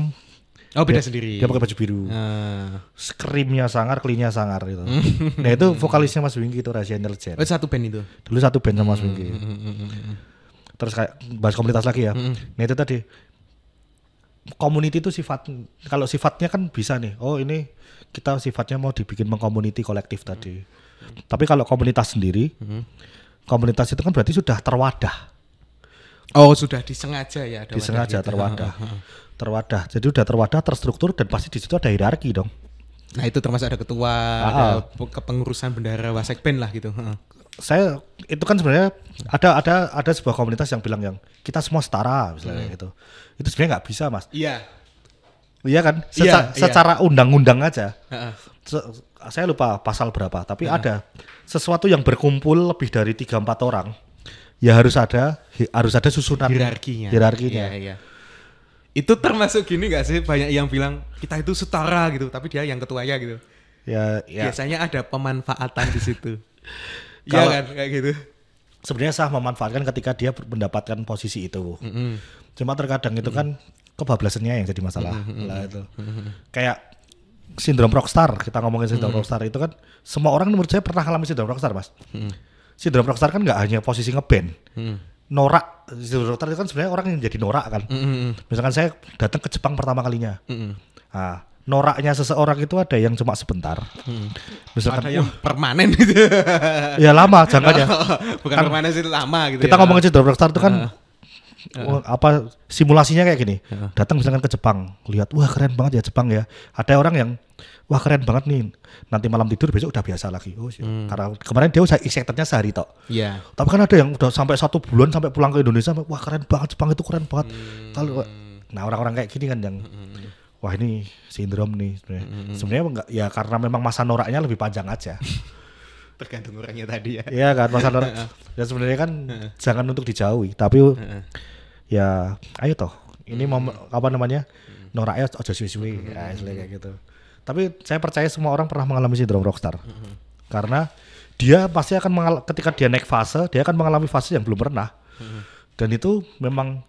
Oh beda dia, sendiri. dia pakai baju biru. Ah. Screamnya sangar, klinya sangar gitu. nah itu vokalisnya Mas Wingky itu rahasia intelijen. Oh satu band itu. Dulu satu band sama Mas Wingky. Hmm. Terus kayak bahas komunitas lagi ya. Nah itu tadi community itu sifat kalau sifatnya kan bisa nih. Oh ini kita sifatnya mau dibikin mengcommunity kolektif tadi. Tapi kalau komunitas sendiri, komunitas itu kan berarti sudah terwadah, Oh sudah disengaja ya. Ada disengaja wadahnya. terwadah, terwadah. Jadi udah terwadah, terstruktur dan pasti di situ ada hierarki dong. Nah itu termasuk ada ketua, Ah, ada ah. pe- kepengurusan bendara wasekben lah gitu. Heeh. Saya itu kan sebenarnya ada ada ada sebuah komunitas yang bilang yang kita semua setara misalnya gitu. Itu sebenarnya nggak bisa mas. Iya. Iya kan? Iya, Seca- iya. Secara undang-undang aja. Heeh. Se- saya lupa pasal berapa, tapi ada sesuatu yang berkumpul lebih dari tiga empat orang, ya harus ada harus ada susunan Hierarkinya. hierarkinya. Iya, iya. Itu termasuk gini gak sih banyak yang bilang kita itu setara gitu, tapi dia yang ketuanya gitu. Ya, ya. Biasanya ada pemanfaatan di situ. Iya kan kayak gitu. Sebenarnya sah memanfaatkan ketika dia mendapatkan posisi itu. Mm-mm. Cuma terkadang itu kan kebablasannya yang jadi masalah. Lah itu. Kayak sindrom rockstar, kita ngomongin sindrom rockstar itu kan semua orang menurut saya pernah alami sindrom rockstar, Mas. Sindrom rockstar kan nggak hanya posisi ngeband. Mm. Norak, sindrom rockstar itu kan sebenarnya orang yang jadi norak kan. Mm-mm. Misalkan saya datang ke Jepang pertama kalinya. Mm-mm. Nah, noraknya seseorang itu ada yang cuma sebentar. Misalkan Ada yang permanen gitu. "Wah, ya lama jangkanya. Bukan permanen sih lama gitu Kita ya. ngomongin sindrom rockstar itu kan oh, apa simulasinya kayak gini. Datang misalkan ke Jepang, lihat wah keren banget ya Jepang ya. Ada orang yang wah keren banget nih. Nanti malam tidur besok udah biasa lagi. Oh, siap. karena kemarin dia usaha excitednya sehari tok. Iya. Tapi kan ada yang udah sampai satu bulan sampai pulang ke Indonesia, wah keren banget Jepang itu keren banget. Kalau nah orang-orang kayak gini kan yang wah ini sindrom nih sebenarnya. Sebenarnya enggak ya karena memang masa noraknya lebih panjang aja. Tergantung orangnya tadi ya. Iya kan masa norak. ya sebenarnya kan jangan untuk dijauhi, tapi ya ayo toh. Ini mau apa namanya? Noraknya aja suwi-suwi, ya, istilahnya kayak gitu. Tapi saya percaya semua orang pernah mengalami sindrom rockstar. Karena dia pasti akan mengal ketika dia naik fase, dia akan mengalami fase yang belum pernah. Dan itu memang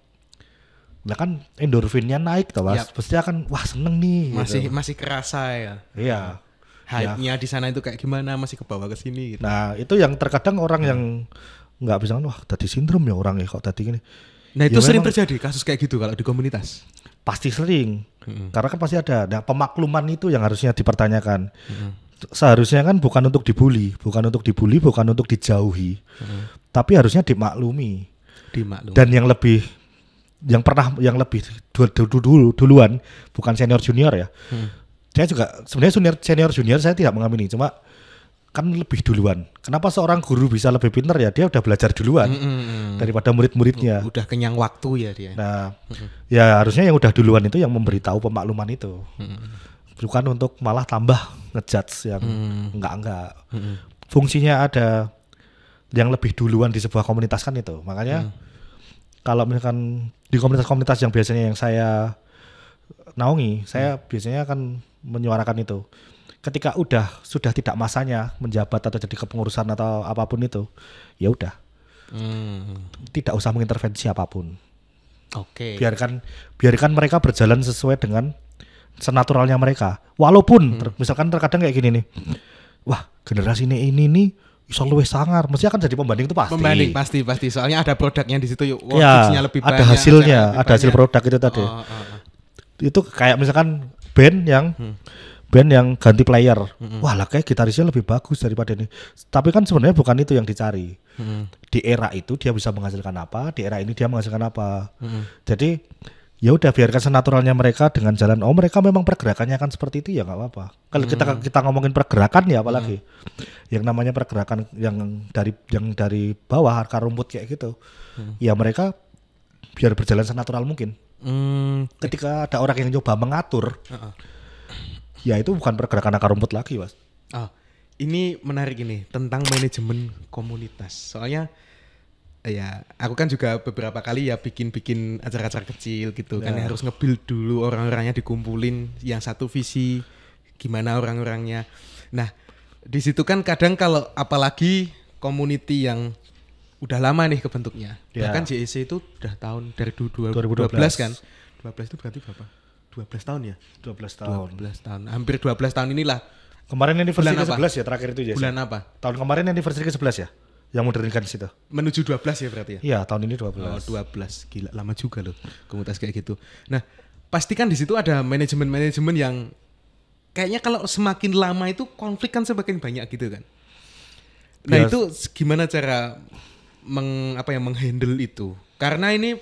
lah kan endorfinnya naik toh mas, Yap. pasti akan wah seneng nih. Masih gitu. masih kerasa ya. Iya. Hype-nya di sana itu kayak gimana masih ke bawah ke sini gitu. Nah itu yang terkadang orang yang nggak bisa wah tadi sindrom ya orang ya kok tadi gini. Nah, itu Ya sering memang terjadi kasus kayak gitu kalau di komunitas. pasti sering karena kan pasti ada. Nah pemakluman itu yang harusnya dipertanyakan. Seharusnya kan bukan untuk dibully, bukan untuk dibully, bukan untuk dijauhi, tapi harusnya dimaklumi. Dimaklum. Dan yang lebih yang pernah yang lebih dulu, dulu, dulu duluan bukan senior junior ya. Saya juga sebenarnya senior senior junior saya tidak mengamini, cuma kan lebih duluan. Kenapa seorang guru bisa lebih pintar ya? Dia udah belajar duluan Mm-mm. daripada murid-muridnya. Udah kenyang waktu ya dia. Nah, ya harusnya yang udah duluan itu yang memberitahu pemakluman itu. Bukan untuk malah tambah ngejudge yang enggak-enggak. Fungsinya ada yang lebih duluan di sebuah komunitas kan itu. Makanya kalau misalkan di komunitas-komunitas yang biasanya yang saya naungi. Saya biasanya akan menyuarakan itu. Ketika udah sudah tidak masanya menjabat atau jadi kepengurusan atau apa pun itu, ya udah, Hmm. tidak usah mengintervensi apa pun. Oke. Biarkan biarkan mereka berjalan sesuai dengan senaturalnya mereka. Walaupun ter- misalkan terkadang kayak gini nih. Wah, generasi ini ini nih iso luwih sangar. Mesti akan jadi pembanding itu pasti. Pembanding pasti pasti soalnya ada produknya di situ yuk. Wah, ya, lebih ada banyak, hasilnya, lebih ada hasil banyak. produk itu tadi. Oh, oh, oh. Itu kayak misalkan band yang Hmm. Band yang ganti player. Wah, lah kayak gitarisnya lebih bagus daripada ini. Tapi kan sebenarnya bukan itu yang dicari. Hmm. Di era itu dia bisa menghasilkan apa, di era ini dia menghasilkan apa. Hmm. Jadi ya udah biarkan senaturalnya mereka dengan jalan oh mereka memang pergerakannya kan seperti itu ya nggak apa-apa. Kalau kita Hmm. kita ngomongin pergerakan ya apalagi yang namanya pergerakan yang dari yang dari bawah akar rumput kayak gitu. Hmm. Ya mereka biar berjalan senatural mungkin. Hmm. Ketika ada orang yang coba mengatur, Heeh. Ya itu bukan pergerakan akar rumput lagi, Mas. Oh, ini menarik ini tentang manajemen komunitas. Soalnya ya aku kan juga beberapa kali ya bikin-bikin acara-acara kecil gitu kan Ya. harus nge-build dulu orang-orangnya dikumpulin yang satu visi gimana orang-orangnya. Nah, di situ kan kadang kalau apalagi community yang udah lama nih kebentuknya. Ya. Bahkan JEC itu udah tahun dari du- dua- 2012 12 kan. 12 itu berarti berapa? 12 tahun ya? 12 tahun. 12 tahun. Hampir 12 tahun inilah. Kemarin anniversary Bulan apa? ke-11 ya terakhir itu ya. Bulan apa? Tahun kemarin anniversary ke-11 ya. Yang modernkan di situ. Menuju 12 ya berarti ya? Iya, tahun ini 12. Oh, 12. Gila, lama juga loh komunitas kayak gitu. Nah, pastikan di situ ada manajemen-manajemen yang kayaknya kalau semakin lama itu konflik kan semakin banyak gitu kan. Nah, Bias- itu gimana cara meng apa ya menghandle itu? Karena ini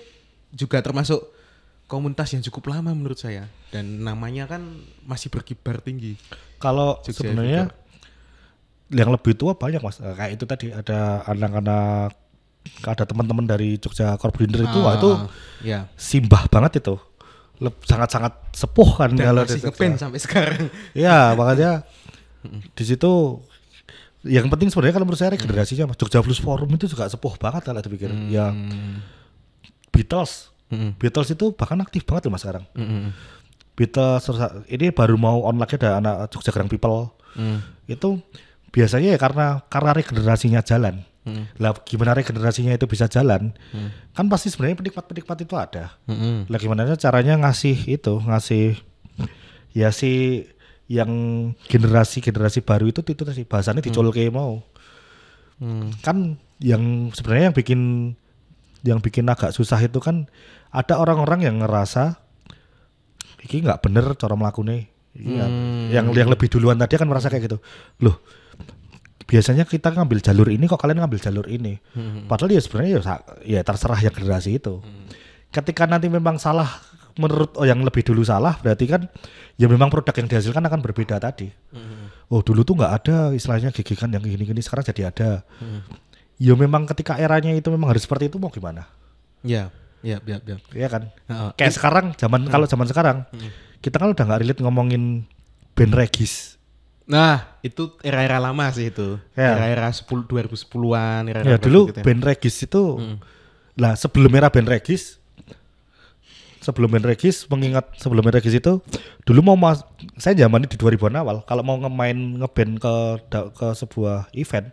juga termasuk komunitas yang cukup lama menurut saya dan namanya kan masih berkibar tinggi. Kalau sebenarnya yang lebih tua banyak mas. Eh, Kayak itu tadi ada anak-anak, ada teman-teman dari Jogja Corbinder itu, wah itu ya. simbah banget itu. Sangat-sangat sepuh kan Dan kalau masih ngepen sampai sekarang. Ya makanya di situ yang penting sebenarnya kalau menurut saya regenerasinya Mas. Jogja Blues Forum itu juga sepuh banget kalau dipikir. Yang Beatles, Mm-mm. Beatles itu bahkan aktif banget loh mas sekarang. Mm-mm. Beatles ini baru mau on lagi ada anak Jogja Grand People. Mm. Itu biasanya ya karena karena regenerasinya jalan. Mm. Lah gimana regenerasinya itu bisa jalan? Kan pasti sebenarnya penikmat-penikmat itu ada. Mm-mm. Lah gimana caranya ngasih itu, ngasih ya si yang generasi-generasi baru itu itu tadi bahasanya dicolke mau. Mm. Kan yang sebenarnya yang bikin yang bikin agak susah itu kan ada orang-orang yang ngerasa iki nggak bener cara melakukannya. Iya. Yang yang lebih duluan tadi kan merasa kayak gitu. Loh, biasanya kita ngambil jalur ini kok kalian ngambil jalur ini. Padahal ya sebenarnya ya, ya terserah yang generasi itu. Ketika nanti memang salah menurut oh, yang lebih dulu salah berarti kan ya memang produk yang dihasilkan akan berbeda tadi. Oh dulu tuh nggak ada istilahnya gigikan yang gini-gini sekarang jadi ada. Ya memang ketika eranya itu memang harus seperti itu mau gimana? Ya, ya, ya, ya. Iya kan? Heeh. Kayak sekarang zaman kalau zaman sekarang kita kan udah nggak relate ngomongin band regis. Nah, itu era-era lama sih itu. Ya. Era-era 10 2010-an, era-era Ya berapa dulu gitu ya. band regis itu lah sebelum era band regis sebelum band regis mengingat sebelum band regis itu dulu mau mas saya zaman di 2000-an awal kalau mau ngemain ngeband ke ke sebuah event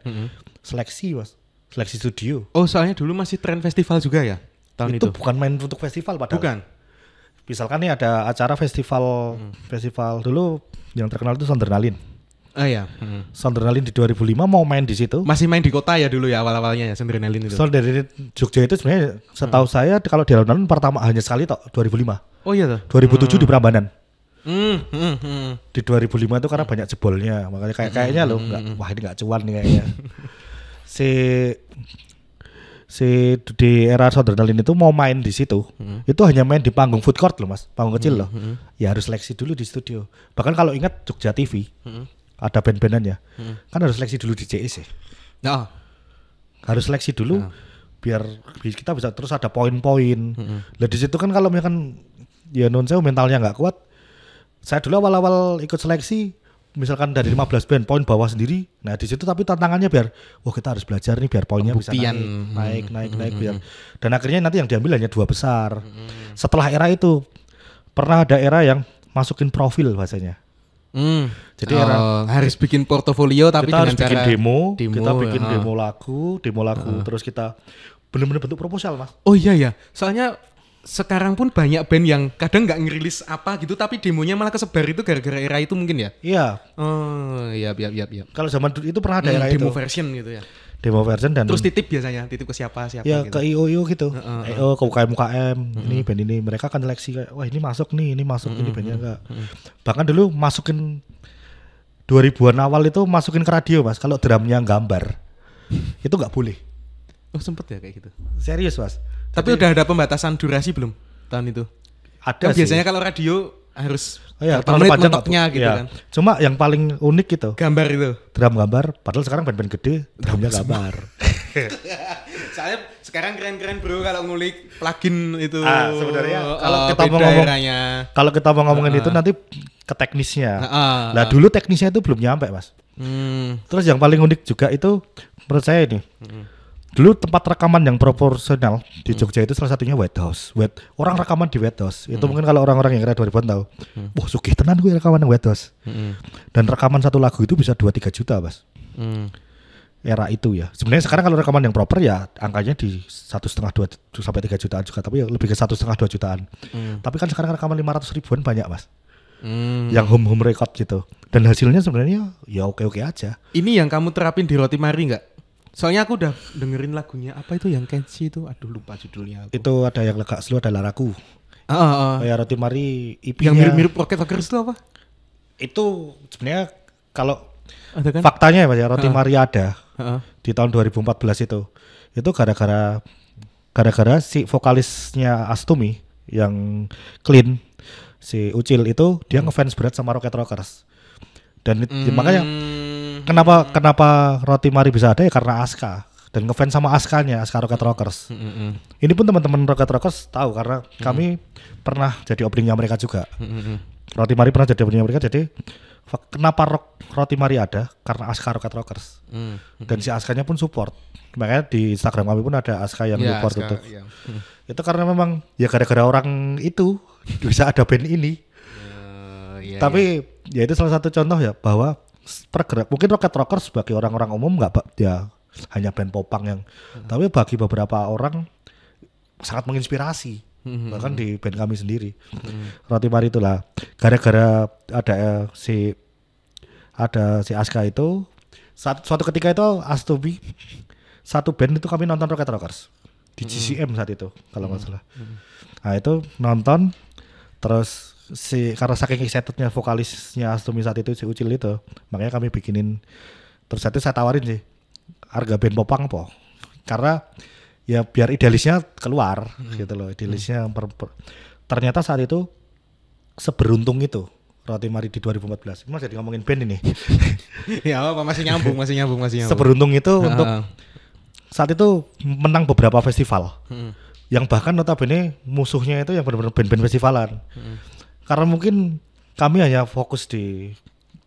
seleksi mas seleksi studio Oh, soalnya dulu masih tren festival juga ya? Tahun itu, itu. bukan main untuk festival padahal Bukan. misalkan nih ada acara festival festival dulu yang terkenal itu Sondernalin Ah ya. Hmm. Sondernalin di 2005 mau main di situ Masih main di kota ya dulu ya awal-awalnya ya Sendrinelin itu. Soal dari Jogja itu sebenarnya setahu saya kalau di alun-alun pertama hanya sekali tok 2005. oh iya tuh. 2007 di Prambanan. Hmm, hmm, hmm. Di 2005 itu karena banyak jebolnya, makanya kayak kayaknya loh nggak wah ini nggak cuan nih kayaknya. si si di era Sondernalin itu mau main di situ. Itu hanya main di panggung food court loh, Mas. Panggung kecil loh. Ya harus seleksi dulu di studio. Bahkan kalau ingat Jogja TV ada band-bandannya. Kan harus seleksi dulu di JEC. Oh, harus seleksi dulu biar bi- kita bisa terus ada poin-poin. Lah di situ kan kalau misalkan ya non saya mentalnya nggak kuat, saya dulu awal-awal ikut seleksi misalkan dari 15 band poin bawah sendiri. Nah di situ tapi tantangannya biar wah kita harus belajar nih biar poinnya bisa Pembuktian. naik naik naik naik biar dan akhirnya nanti yang diambil hanya dua besar. Setelah era itu pernah ada era yang masukin profil bahasanya. Hmm. Jadi oh, era- harus bikin portofolio tapi kita harus bikin cara demo, demo, kita bikin demo lagu, demo lagu, terus kita benar-benar bentuk proposal mas. Oh iya ya, soalnya sekarang pun banyak band yang kadang nggak ngerilis apa gitu tapi demonya malah kesebar itu gara-gara era itu mungkin ya. Iya, Oh iya iya iya iya. kalau zaman dulu itu pernah ada Hmm, era demo itu, version gitu ya. demo version dan Terus titip biasanya, titip ke siapa siapa ya gitu. ke IO IO gitu, Heeh, IO ke UKM UKM, ini band ini mereka akan seleksi kayak wah ini masuk nih, ini masuk ini bandnya enggak. Bahkan dulu masukin 2000-an awal itu masukin ke radio mas, kalau drumnya gambar itu nggak boleh. Oh sempet ya kayak gitu. Serius mas. Tapi udah ada pembatasan durasi belum tahun itu? Ada Kan sih. biasanya kalau radio harus Oh berapa terlalu panjang mentoknya gitu iya. kan. Cuma yang paling unik gitu, Gambar itu. drum gambar. Padahal sekarang band-band gede, drumnya gambar. Soalnya sekarang keren-keren bro kalau ngulik plugin itu. Ah, sebenarnya kalau Oh, kita mau ngomong-. Kalau kita mau ngomongin itu nanti ke teknisnya. Ah, Lah dulu teknisnya itu belum nyampe mas. Hmm. Terus yang paling unik juga itu menurut saya ini. Dulu tempat rekaman yang proporsional di Jogja itu salah satunya White House. White, orang rekaman di White House. Itu mungkin kalau orang-orang yang kira 2000 tahu. Wah, sugih tenan gue rekaman di White House. Hmm. Dan rekaman satu lagu itu bisa 2 3 juta, Mas. Hmm. Era itu ya. Sebenarnya sekarang kalau rekaman yang proper ya angkanya di satu setengah dua sampai tiga jutaan juga, tapi ya lebih ke satu setengah dua jutaan. Tapi kan sekarang rekaman 500 ribuan banyak, Mas. Hmm. Yang home home record gitu. Dan hasilnya sebenarnya ya oke-oke aja. Ini yang kamu terapin di Roti Mari nggak? Soalnya aku udah dengerin lagunya apa itu yang catchy itu, aduh lupa judulnya. Aku. Itu ada yang lega slow ada laraku. Ah, ah, ah. Kayak roti mari IP yang mirip-mirip Rocket Rockers itu apa? itu sebenarnya kalau Ada kan? faktanya ya ya roti mari ada Heeh. di tahun 2014 itu. Itu gara-gara gara-gara si vokalisnya Astumi yang clean si Ucil itu dia ngefans berat sama Rocket Rockers. Dan ya makanya Hmm. kenapa kenapa roti mari bisa ada ya karena Aska dan ngefans sama Askanya, Aska Rocket Rockers. Hmm, hmm, Ini pun teman-teman Rocket Rockers tahu karena kami pernah jadi openingnya mereka juga. hmm, hmm, hmm. Roti Mari pernah jadi openingnya mereka jadi kenapa rock, Roti Mari ada karena Aska Rocket Rockers Hmm. dan si Askanya pun support. Makanya di Instagram kami pun ada Aska yang Ya, support sekarang, itu. Hmm. Itu karena memang ya gara-gara orang itu bisa ada band ini. Eh, iya, Tapi ya itu salah satu contoh ya bahwa pergerak. Mungkin Rocket Rockers sebagai orang-orang umum nggak ya hanya band popang yang tapi bagi beberapa orang sangat menginspirasi. Hmm, bahkan di band kami sendiri. Roti Mari itulah gara-gara ada eh, si ada si Aska itu saat suatu ketika itu Astubi satu band itu kami nonton Rocket Rockers. Di GCM saat itu kalau nggak salah. Nah itu nonton terus si karena saking excitednya vokalisnya Astumi saat itu si Ucil itu makanya kami bikinin. Terus saat itu saya tawarin sih harga band popang po. Karena ya biar idealisnya keluar gitu loh idealisnya per- per- ternyata saat itu seberuntung itu Roti Mari di 2014 ini mas jadi ngomongin band ini. Ya apa masih nyambung, masih nyambung, masih nyambung. seberuntung itu untuk Ah, saat itu menang beberapa festival. Hmm. yang bahkan notabene musuhnya itu yang benar-benar band-band festivalan. Karena mungkin kami hanya fokus di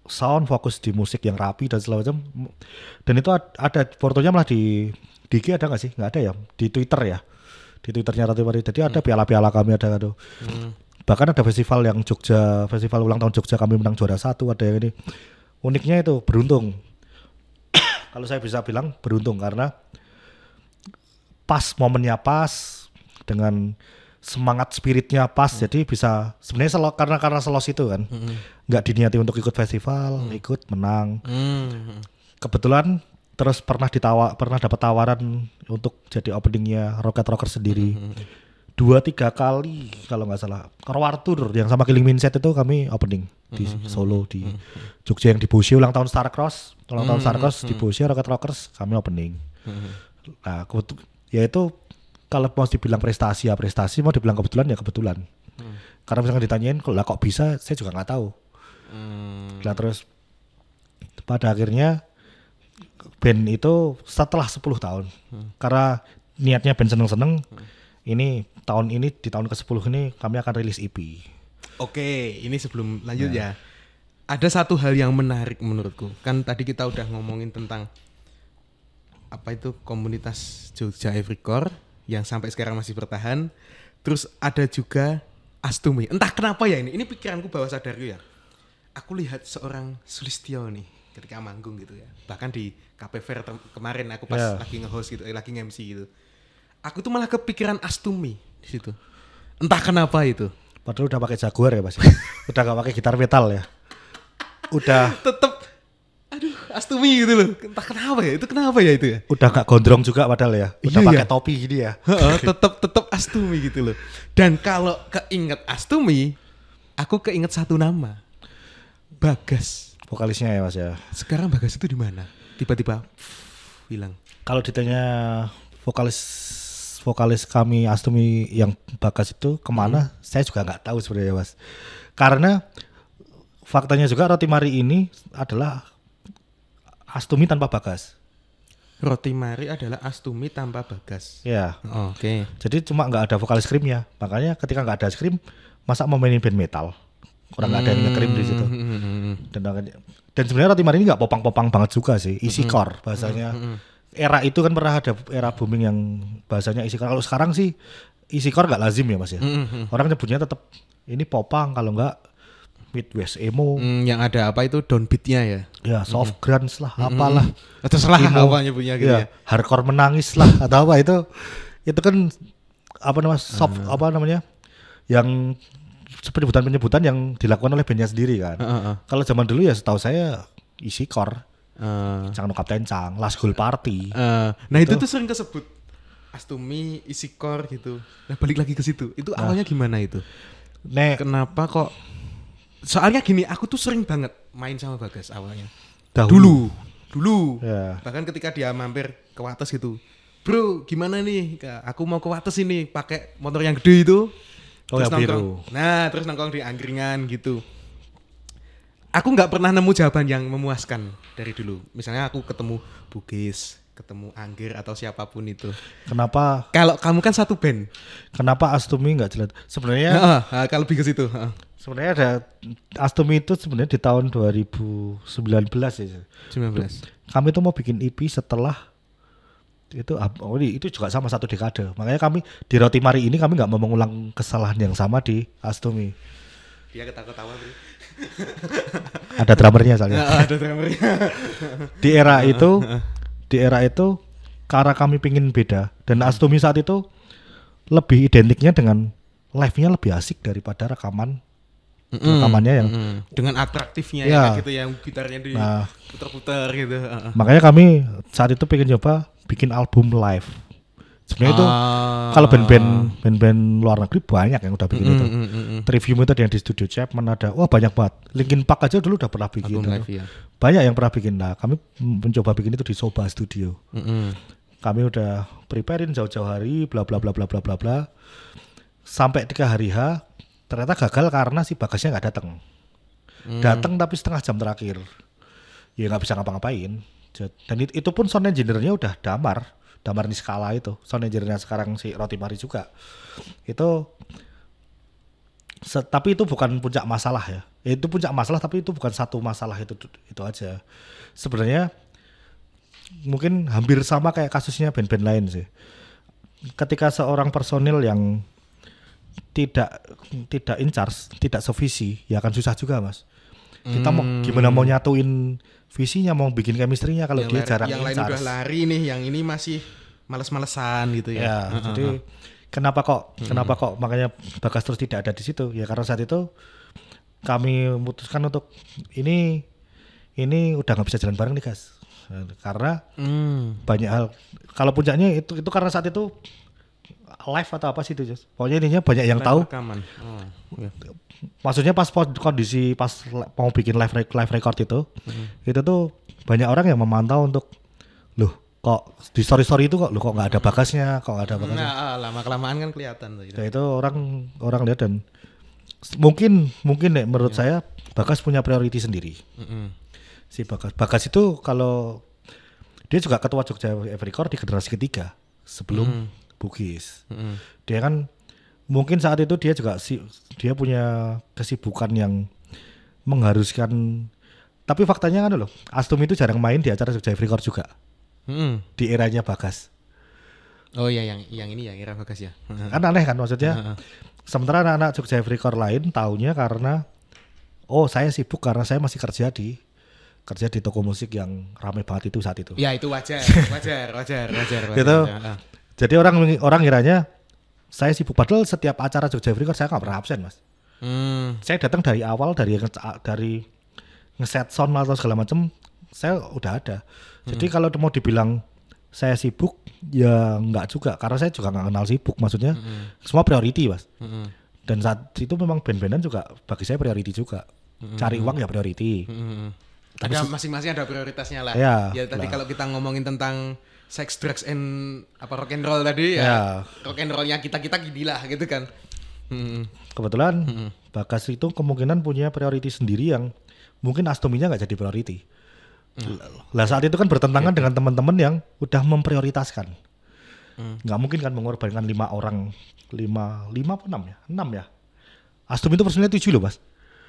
sound, fokus di musik yang rapi dan segala macam. Dan itu ad- ada fotonya malah di di IG ada nggak sih? Nggak ada ya di Twitter ya. Di Twitternya Ratu Mari. Jadi ada piala-piala kami ada tuh. Bahkan ada festival yang Jogja, festival ulang tahun Jogja kami menang juara satu. Ada yang ini. Uniknya itu beruntung. Kalau saya bisa bilang beruntung karena pas momennya pas dengan semangat spiritnya pas jadi bisa sebenarnya selo, karena karena selos itu kan. Nggak diniati untuk ikut festival ikut menang. Hmm. kebetulan terus pernah ditawa pernah dapat tawaran untuk jadi openingnya Rocket Rocker sendiri. Dua tiga kali kalau nggak salah. War Tour yang sama Killing Mindset itu kami opening di Solo di Jogja yang di Bosio ulang tahun Starcross ulang tahun Starcross di Bosio Rocket Rockers kami opening. Nah kebetu- ya itu kalau mau dibilang prestasi ya prestasi mau dibilang kebetulan ya kebetulan karena misalkan ditanyain kok lah kok bisa saya juga nggak tahu Hmm. Nah terus pada akhirnya band itu setelah 10 tahun karena niatnya band seneng-seneng ini tahun ini di tahun ke-10 ini kami akan rilis EP. Oke, ini sebelum lanjut ya. Ada satu hal yang menarik menurutku. Kan tadi kita udah ngomongin tentang apa itu komunitas Jogja Evercore yang sampai sekarang masih bertahan. Terus ada juga Astumi. Entah kenapa ya ini. Ini pikiranku bawah sadarku ya. Aku lihat seorang Sulistio nih ketika manggung gitu ya. Bahkan di Cafe Fair kemarin aku pas Ya. lagi nge-host gitu, eh, lagi nge-MC gitu. Aku tuh malah kepikiran Astumi di situ. Entah kenapa itu. Padahal udah pakai Jaguar ya Mas. udah gak pakai gitar metal ya. Udah aduh Astumi gitu loh. Entah kenapa ya. Itu kenapa ya itu ya? udah gak gondrong juga padahal ya. Udah Iya, pakai iya. topi gini ya. Heeh, tetep tetep Astumi gitu loh. Dan kalau keinget Astumi, aku keinget satu nama. Bagas. Vokalisnya ya Mas ya. Sekarang Bagas itu di mana? Tiba-tiba hilang. Kalau ditanya vokalis vokalis kami Astumi yang Bagas itu ke mana, saya juga nggak tahu sebenarnya mas. Karena faktanya juga roti mari ini adalah Astumi tanpa Bagas. Roti Mari adalah Astumi tanpa Bagas. Ya, Oke. jadi cuma nggak ada vokalis screamnya. Makanya ketika nggak ada scream, masa mau mainin band metal? Orang nggak ada yang nge-scream di situ. Hmm. Dan, dan sebenarnya roti mari ini nggak popang-popang banget juga sih, isi core bahasanya. Era itu kan pernah ada era booming yang bahasanya isi core. Kalau sekarang sih isi core nggak lazim ya mas ya. Orang nyebutnya tetap ini popang kalau nggak midwest emo, Hmm, yang ada apa itu downbeatnya ya? ya soft grunge lah, apalah. Atau salah Emo. apa nyebutnya gitu ya? Ya, hardcore menangis lah atau apa itu itu kan apa namanya soft apa namanya yang penyebutan-penyebutan yang dilakukan oleh bandnya sendiri kan. Heeh, heeh. Kalau zaman dulu ya setahu saya isi core, Eh, Cang no Kapten Cang, Last Goal Party. eh, nah itu tuh sering kesebut Astumi, Isikor gitu. Nah balik lagi ke situ. Itu awalnya gimana itu? Nek Kenapa kok? Soalnya gini, aku tuh sering banget main sama Bagas awalnya. dahulu. Dulu, dulu. Ya. Bahkan ketika dia mampir ke Wates gitu. Bro, gimana nih? Aku mau ke Wates ini pakai motor yang gede itu. Oh, yang nongkrong. biru. Nah, terus nongkrong di angkringan gitu. Aku nggak pernah nemu jawaban yang memuaskan dari dulu. Misalnya aku ketemu Bugis, ketemu Anggir atau siapa pun itu. Kenapa Kalau kamu kan satu band. kenapa Astumi nggak jelas? Sebenarnya Heeh, ah, kalau lebih ke situ. Sebenarnya ada Astumi itu sebenarnya di tahun 2019 ya. 19. Kami tuh mau bikin EP setelah itu oh, ini- itu juga sama satu dekade. Makanya kami di Roti Mari ini kami nggak mau mengulang kesalahan yang sama di Astumi. Dia ketawa-ketawa bro. Ada drummernya soalnya. ada drummernya. di era itu di era itu karena kami pingin beda dan Astumi saat itu lebih identiknya dengan live-nya lebih asik daripada rekaman rekamannya yang Mm, dengan atraktifnya Ya. ya gitu yang gitarnya di Nah. putar-putar gitu. makanya kami saat itu pengen coba bikin album live sebenarnya itu Ah. kalau band-band band-band luar negeri banyak yang udah bikin itu Mm, mm, mm, mm. Trivium itu ada yang di studio Chapman ada wah banyak banget Linkin Park aja dulu udah pernah bikin Album live ya. banyak yang pernah bikin nah kami mencoba bikin itu di Soba Studio Mm, mm. kami udah preparein jauh-jauh hari bla bla bla bla bla bla bla sampai tiga hari H ternyata gagal karena si bagasnya nggak datang datang tapi setengah jam terakhir. Ya nggak bisa ngapa-ngapain. Dan it- itu pun sound engineer-nya udah damar. Damar di skala itu. Sound engineer-nya sekarang si Roti Mari juga. Itu se- tapi itu bukan puncak masalah Ya, itu puncak masalah tapi itu bukan satu masalah itu itu aja. Sebenarnya mungkin hampir sama kayak kasusnya band-band lain sih. Ketika seorang personil yang tidak tidak in charge, tidak sevisi, ya akan susah juga, Mas. Kita mau gimana mau nyatuin visinya, mau bikin chemistry-nya kalau yang dia lain- jarang yang in lain charge. udah lari nih, yang ini masih males-malesan gitu ya. Ya, jadi kenapa kok kenapa kok makanya Bagas terus tidak ada di situ? Ya karena saat itu kami memutuskan untuk ini ini udah nggak bisa jalan bareng nih, Gas. Karena Hmm. banyak hal. Kalau puncaknya itu itu karena saat itu live atau apa sih itu, Jos? Pokoknya intinya banyak yang tahu. Rekaman. Oh, iya. Maksudnya pas kondisi pas mau bikin live live record itu, Hmm. itu tuh banyak orang yang memantau untuk loh kok di story story itu kok loh kok nggak ada bagasnya, kok nggak ada bagasnya. Nah, lama kelamaan kan kelihatan tuh. Ya, itu orang orang lihat dan mungkin mungkin nih menurut saya Bagas punya priority sendiri. Mm-mm. Si Bagas Bagas itu kalau dia juga ketua Jogja Every di generasi ketiga sebelum Bugis. Mm-mm. Dia kan mungkin saat itu dia juga si dia punya kesibukan yang mengharuskan tapi faktanya kan loh Astum itu jarang main di acara Jogja Every Record juga Mm-mm. di eranya Bagas. Oh iya yang yang ini ya Ira Bagas ya. Heeh. Kan aneh kan maksudnya. Sementara anak-anak Jogja Record lain taunya karena oh saya sibuk karena saya masih kerja di kerja di toko musik yang rame banget itu saat itu. Ya itu wajar, wajar, wajar, wajar. wajar. Gitu. Ya, ah. Jadi orang orang kiranya saya sibuk padahal setiap acara Jogja Record saya nggak pernah absen mas. Hmm. Saya datang dari awal dari dari ngeset sound atau segala macam saya udah ada. Jadi kalau mau dibilang saya sibuk ya nggak juga karena saya juga nggak kenal sibuk maksudnya semua priority mas. Hmm. Dan saat itu memang band-bandan juga bagi saya priority juga. Cari uang ya priority. Hmm. Ada masing-masing ada prioritasnya lah. Ya, ya tadi lah. kalau kita ngomongin tentang sex, drugs, and apa rock and roll tadi ya, Ya. rock and rollnya kita kita gini lah gitu kan. Hmm. Kebetulan Bagas itu kemungkinan punya priority sendiri yang mungkin astominya nggak jadi priority. Lah saat itu kan bertentangan dengan teman-teman yang udah memprioritaskan. Nggak mungkin kan mengorbankan lima orang, lima, lima apa enam ya? Enam ya. Astom itu personilnya tujuh loh mas.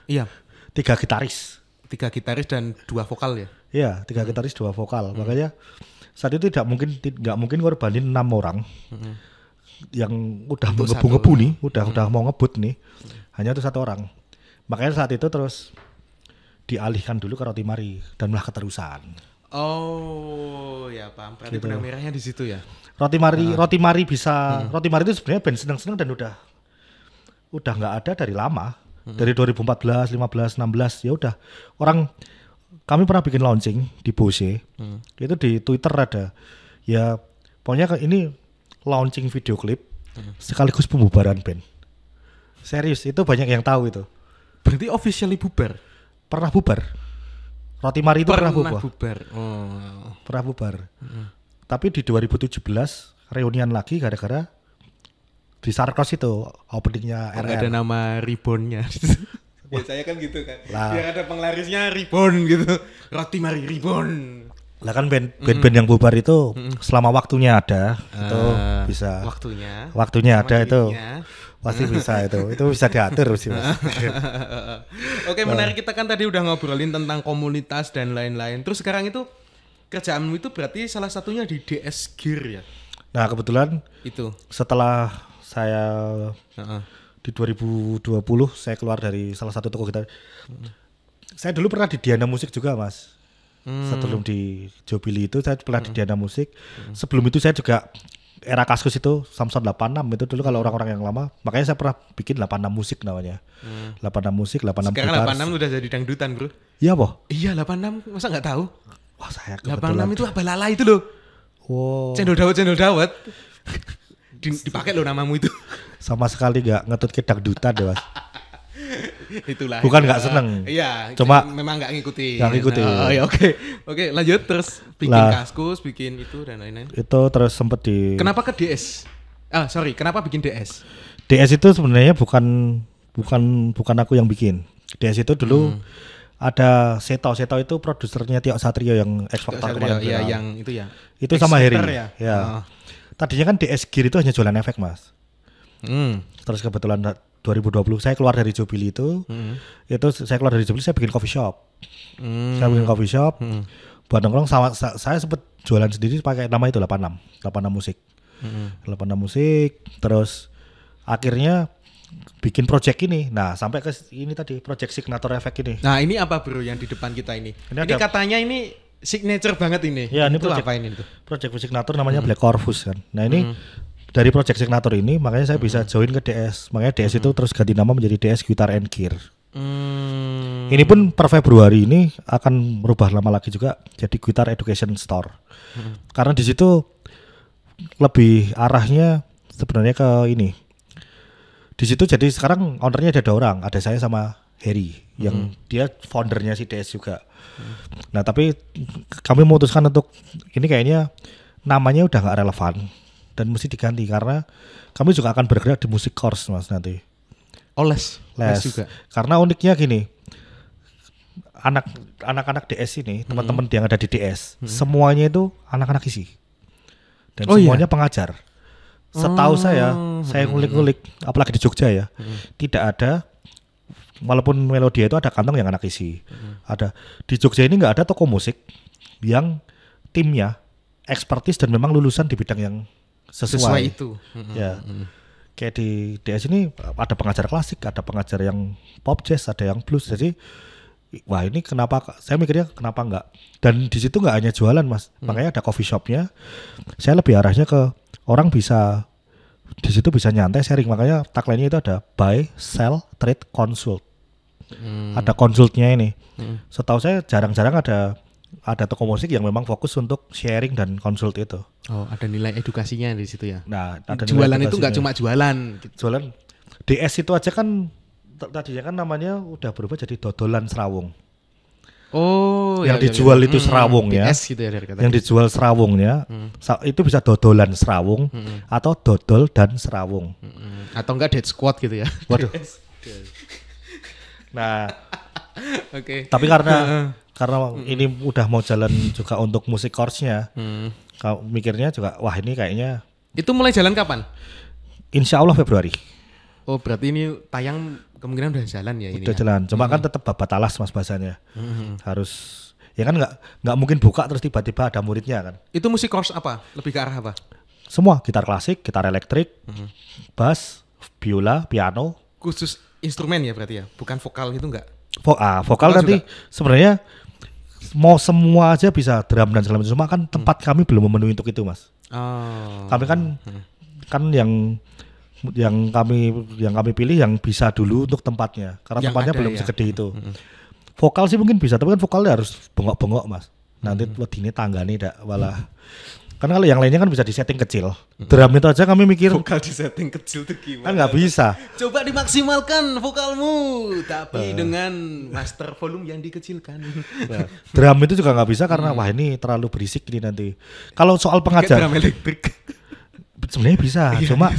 Iya, Tiga gitaris. tiga gitaris dan dua vokal ya. Iya, tiga gitaris dua vokal. Makanya saat itu tidak mungkin nggak mungkin ngorbanin enam orang yang udah ngebu-ngebu nih, udah udah mau ngebut nih. Hanya itu satu orang. Makanya saat itu terus dialihkan dulu ke roti mari dan malah keterusan. Oh, ya paham. Berarti Gitu. benang merahnya di situ ya. Roti mari, roti mari bisa, roti mari itu sebenarnya band seneng-seneng dan udah udah nggak ada dari lama. Dari 2014, 15, 16 ya udah. Orang kami pernah bikin launching di Bose. Itu di Twitter ada. Ya pokoknya ini launching video klip sekaligus pembubaran band. Serius, itu banyak yang tahu itu. Berarti officially bubar. Pernah bubar. Roti mari itu pernah, bubar. bubar. Oh. Pernah bubar. Tapi di 2017 reunian lagi gara-gara di Sarkos itu openingnya nggak ada RR. nama ribbonnya. Biasanya kan gitu kan. Lah. Biar ada penglarisnya ribbon gitu. Roti mari ribbon. Lah kan band band, band yang bubar itu selama waktunya ada itu Ah, bisa Waktunya. waktunya ada itu pasti bisa itu itu bisa diatur sih mas. Oke, menarik kita kan tadi udah ngobrolin tentang komunitas dan lain-lain. Terus sekarang itu kerjaanmu itu berarti salah satunya di DS Gear ya? Nah kebetulan Itu. setelah saya Heeh. Di 2020 saya keluar dari salah satu toko gitar. Saya dulu pernah di Diana Musik juga mas. Sebelum di Jobili itu saya pernah di Diana Musik. Sebelum itu saya juga era Kaskus itu Samsung 86 itu dulu kalau orang-orang yang lama. Makanya saya pernah bikin 86 musik namanya. 86 musik, 86 Sekarang gitar. 86 udah jadi dangdutan, Bro. Iya boh. Iya, 86 masa nggak tahu? Wah saya 86 kebetulan. itu apa lala itu loh. Wow, Cendol dawet, cendol dawet. Di- dipakai loh namamu itu. sama sekali nggak ngetut ke dangdutan deh mas. Itulah. Bukan itu. nggak seneng. Iya, Cuma- memang nggak ngikutin. Nggak ngikutin. Oh, iya, oke. Oke, lanjut terus bikin Lah. kaskus, bikin itu dan lain-lain. itu terus sempet di Kenapa ke DS? Ah, sorry, kenapa bikin DS? DS itu sebenarnya bukan bukan bukan aku yang bikin. DS itu dulu ada Seto, Seto itu produsernya Tio Satrio yang X Factor Satrio, kemarin ya, viral. yang itu ya. itu sama. X-Factor ya? Ya. Oh. Tadinya kan DS Gear itu hanya jualan efek, Mas. Hmm. Terus kebetulan da- 2020 saya keluar dari Jobili itu. Itu saya keluar dari Jobili saya bikin coffee shop. Hmm. Saya bikin coffee shop. Buat nongkrong sama sa- saya sempet jualan sendiri pakai nama itu 86, 86 musik. 86 musik terus akhirnya bikin project ini. Nah, sampai ke ini tadi project signature effect ini. Nah, ini apa bro yang di depan kita ini? Ini Ini, ada- katanya ini signature banget ini. Ya, ini itu project- apa ini tuh? Project signature namanya Black Corvus kan. Nah, ini dari project signature ini makanya saya bisa join ke DS. Makanya DS itu terus ganti nama menjadi DS Guitar and Gear. Hmm. Ini pun per Februari ini akan merubah nama lagi juga jadi Guitar Education Store. Karena di situ lebih arahnya sebenarnya ke ini. Di situ jadi sekarang ownernya ada dua orang, ada saya sama Harry yang dia foundernya si DS juga. Nah tapi kami memutuskan untuk ini kayaknya namanya udah nggak relevan dan mesti diganti karena kami juga akan bergerak di musik course mas nanti. Oles. les. Les juga. karena uniknya gini anak anak-anak DS ini teman-teman yang ada di DS semuanya itu anak-anak isi. Dan Oh, iya? semuanya pengajar. Setahu saya saya ngulik-ngulik apalagi di Jogja ya tidak ada walaupun melodia itu ada kantong yang anak isi. Ada. Di Jogja ini nggak ada toko musik yang timnya ekspertis dan memang lulusan di bidang yang sesuai, Sesuai itu. Hmm. ya. kayak di DS ini ada pengajar klasik, ada pengajar yang pop jazz, ada yang blues. Jadi wah ini kenapa saya mikirnya kenapa enggak dan di situ nggak hanya jualan mas. Makanya ada coffee shopnya. Saya lebih arahnya ke orang bisa di situ bisa nyantai sharing. Makanya tagline-nya itu ada buy sell trade consult ada konsultnya ini setahu saya jarang-jarang ada ada toko musik yang memang fokus untuk sharing dan consult itu Oh, ada nilai edukasinya di situ ya. nah ada nilai jualan itu nggak cuma jualan. gitu. jualan DS itu aja kan tadinya kan namanya udah berubah jadi dodolan serawung Oh, yang dijual itu serawung ya. DS gitu ya dari kata. yang dijual serawungnya sa- itu bisa dodolan serawung atau dodol dan serawung. Mm, Atau enggak dead squad gitu ya. Waduh. Nah, Oke. tapi karena karena ini udah mau jalan juga untuk musik course-nya, Hmm. kau mikirnya juga wah ini kayaknya Itu mulai jalan kapan? insya Allah Februari Oh, berarti ini tayang kemungkinan udah jalan ya ini. udah ya? jalan. Cuma kan tetap babat alas mas bahasanya. Harus ya kan nggak nggak mungkin buka terus tiba-tiba ada muridnya kan. Itu musik course apa? Lebih ke arah apa? Semua gitar klasik, gitar elektrik, bass, biola, piano, Khusus instrumen ya berarti ya, bukan vokal itu enggak? Vo ah, vokal Vokal nanti sebenarnya mau semua aja bisa drum dan segala macam. Cuma kan tempat kami belum memenuhi untuk itu, Mas. Oh. Kami kan kan yang yang kami yang kami pilih yang bisa dulu untuk tempatnya. Karena Yang tempatnya ada belum ya. segede itu. Vokal sih mungkin bisa, tapi kan vokalnya harus bengok-bengok, Mas. Nanti wedine tanggane dak malah. Kan kalau yang lainnya kan bisa disetting kecil. Drum itu aja kami mikir vokal di setting kecil tuh gimana? kan nggak bisa. Coba dimaksimalkan vokalmu, tapi dengan master volume yang dikecilkan. Nah, drum itu juga nggak bisa karena wah ini terlalu berisik ini nanti. Kalau soal Kayak pengajar drum elektrik. sebenarnya bisa, cuma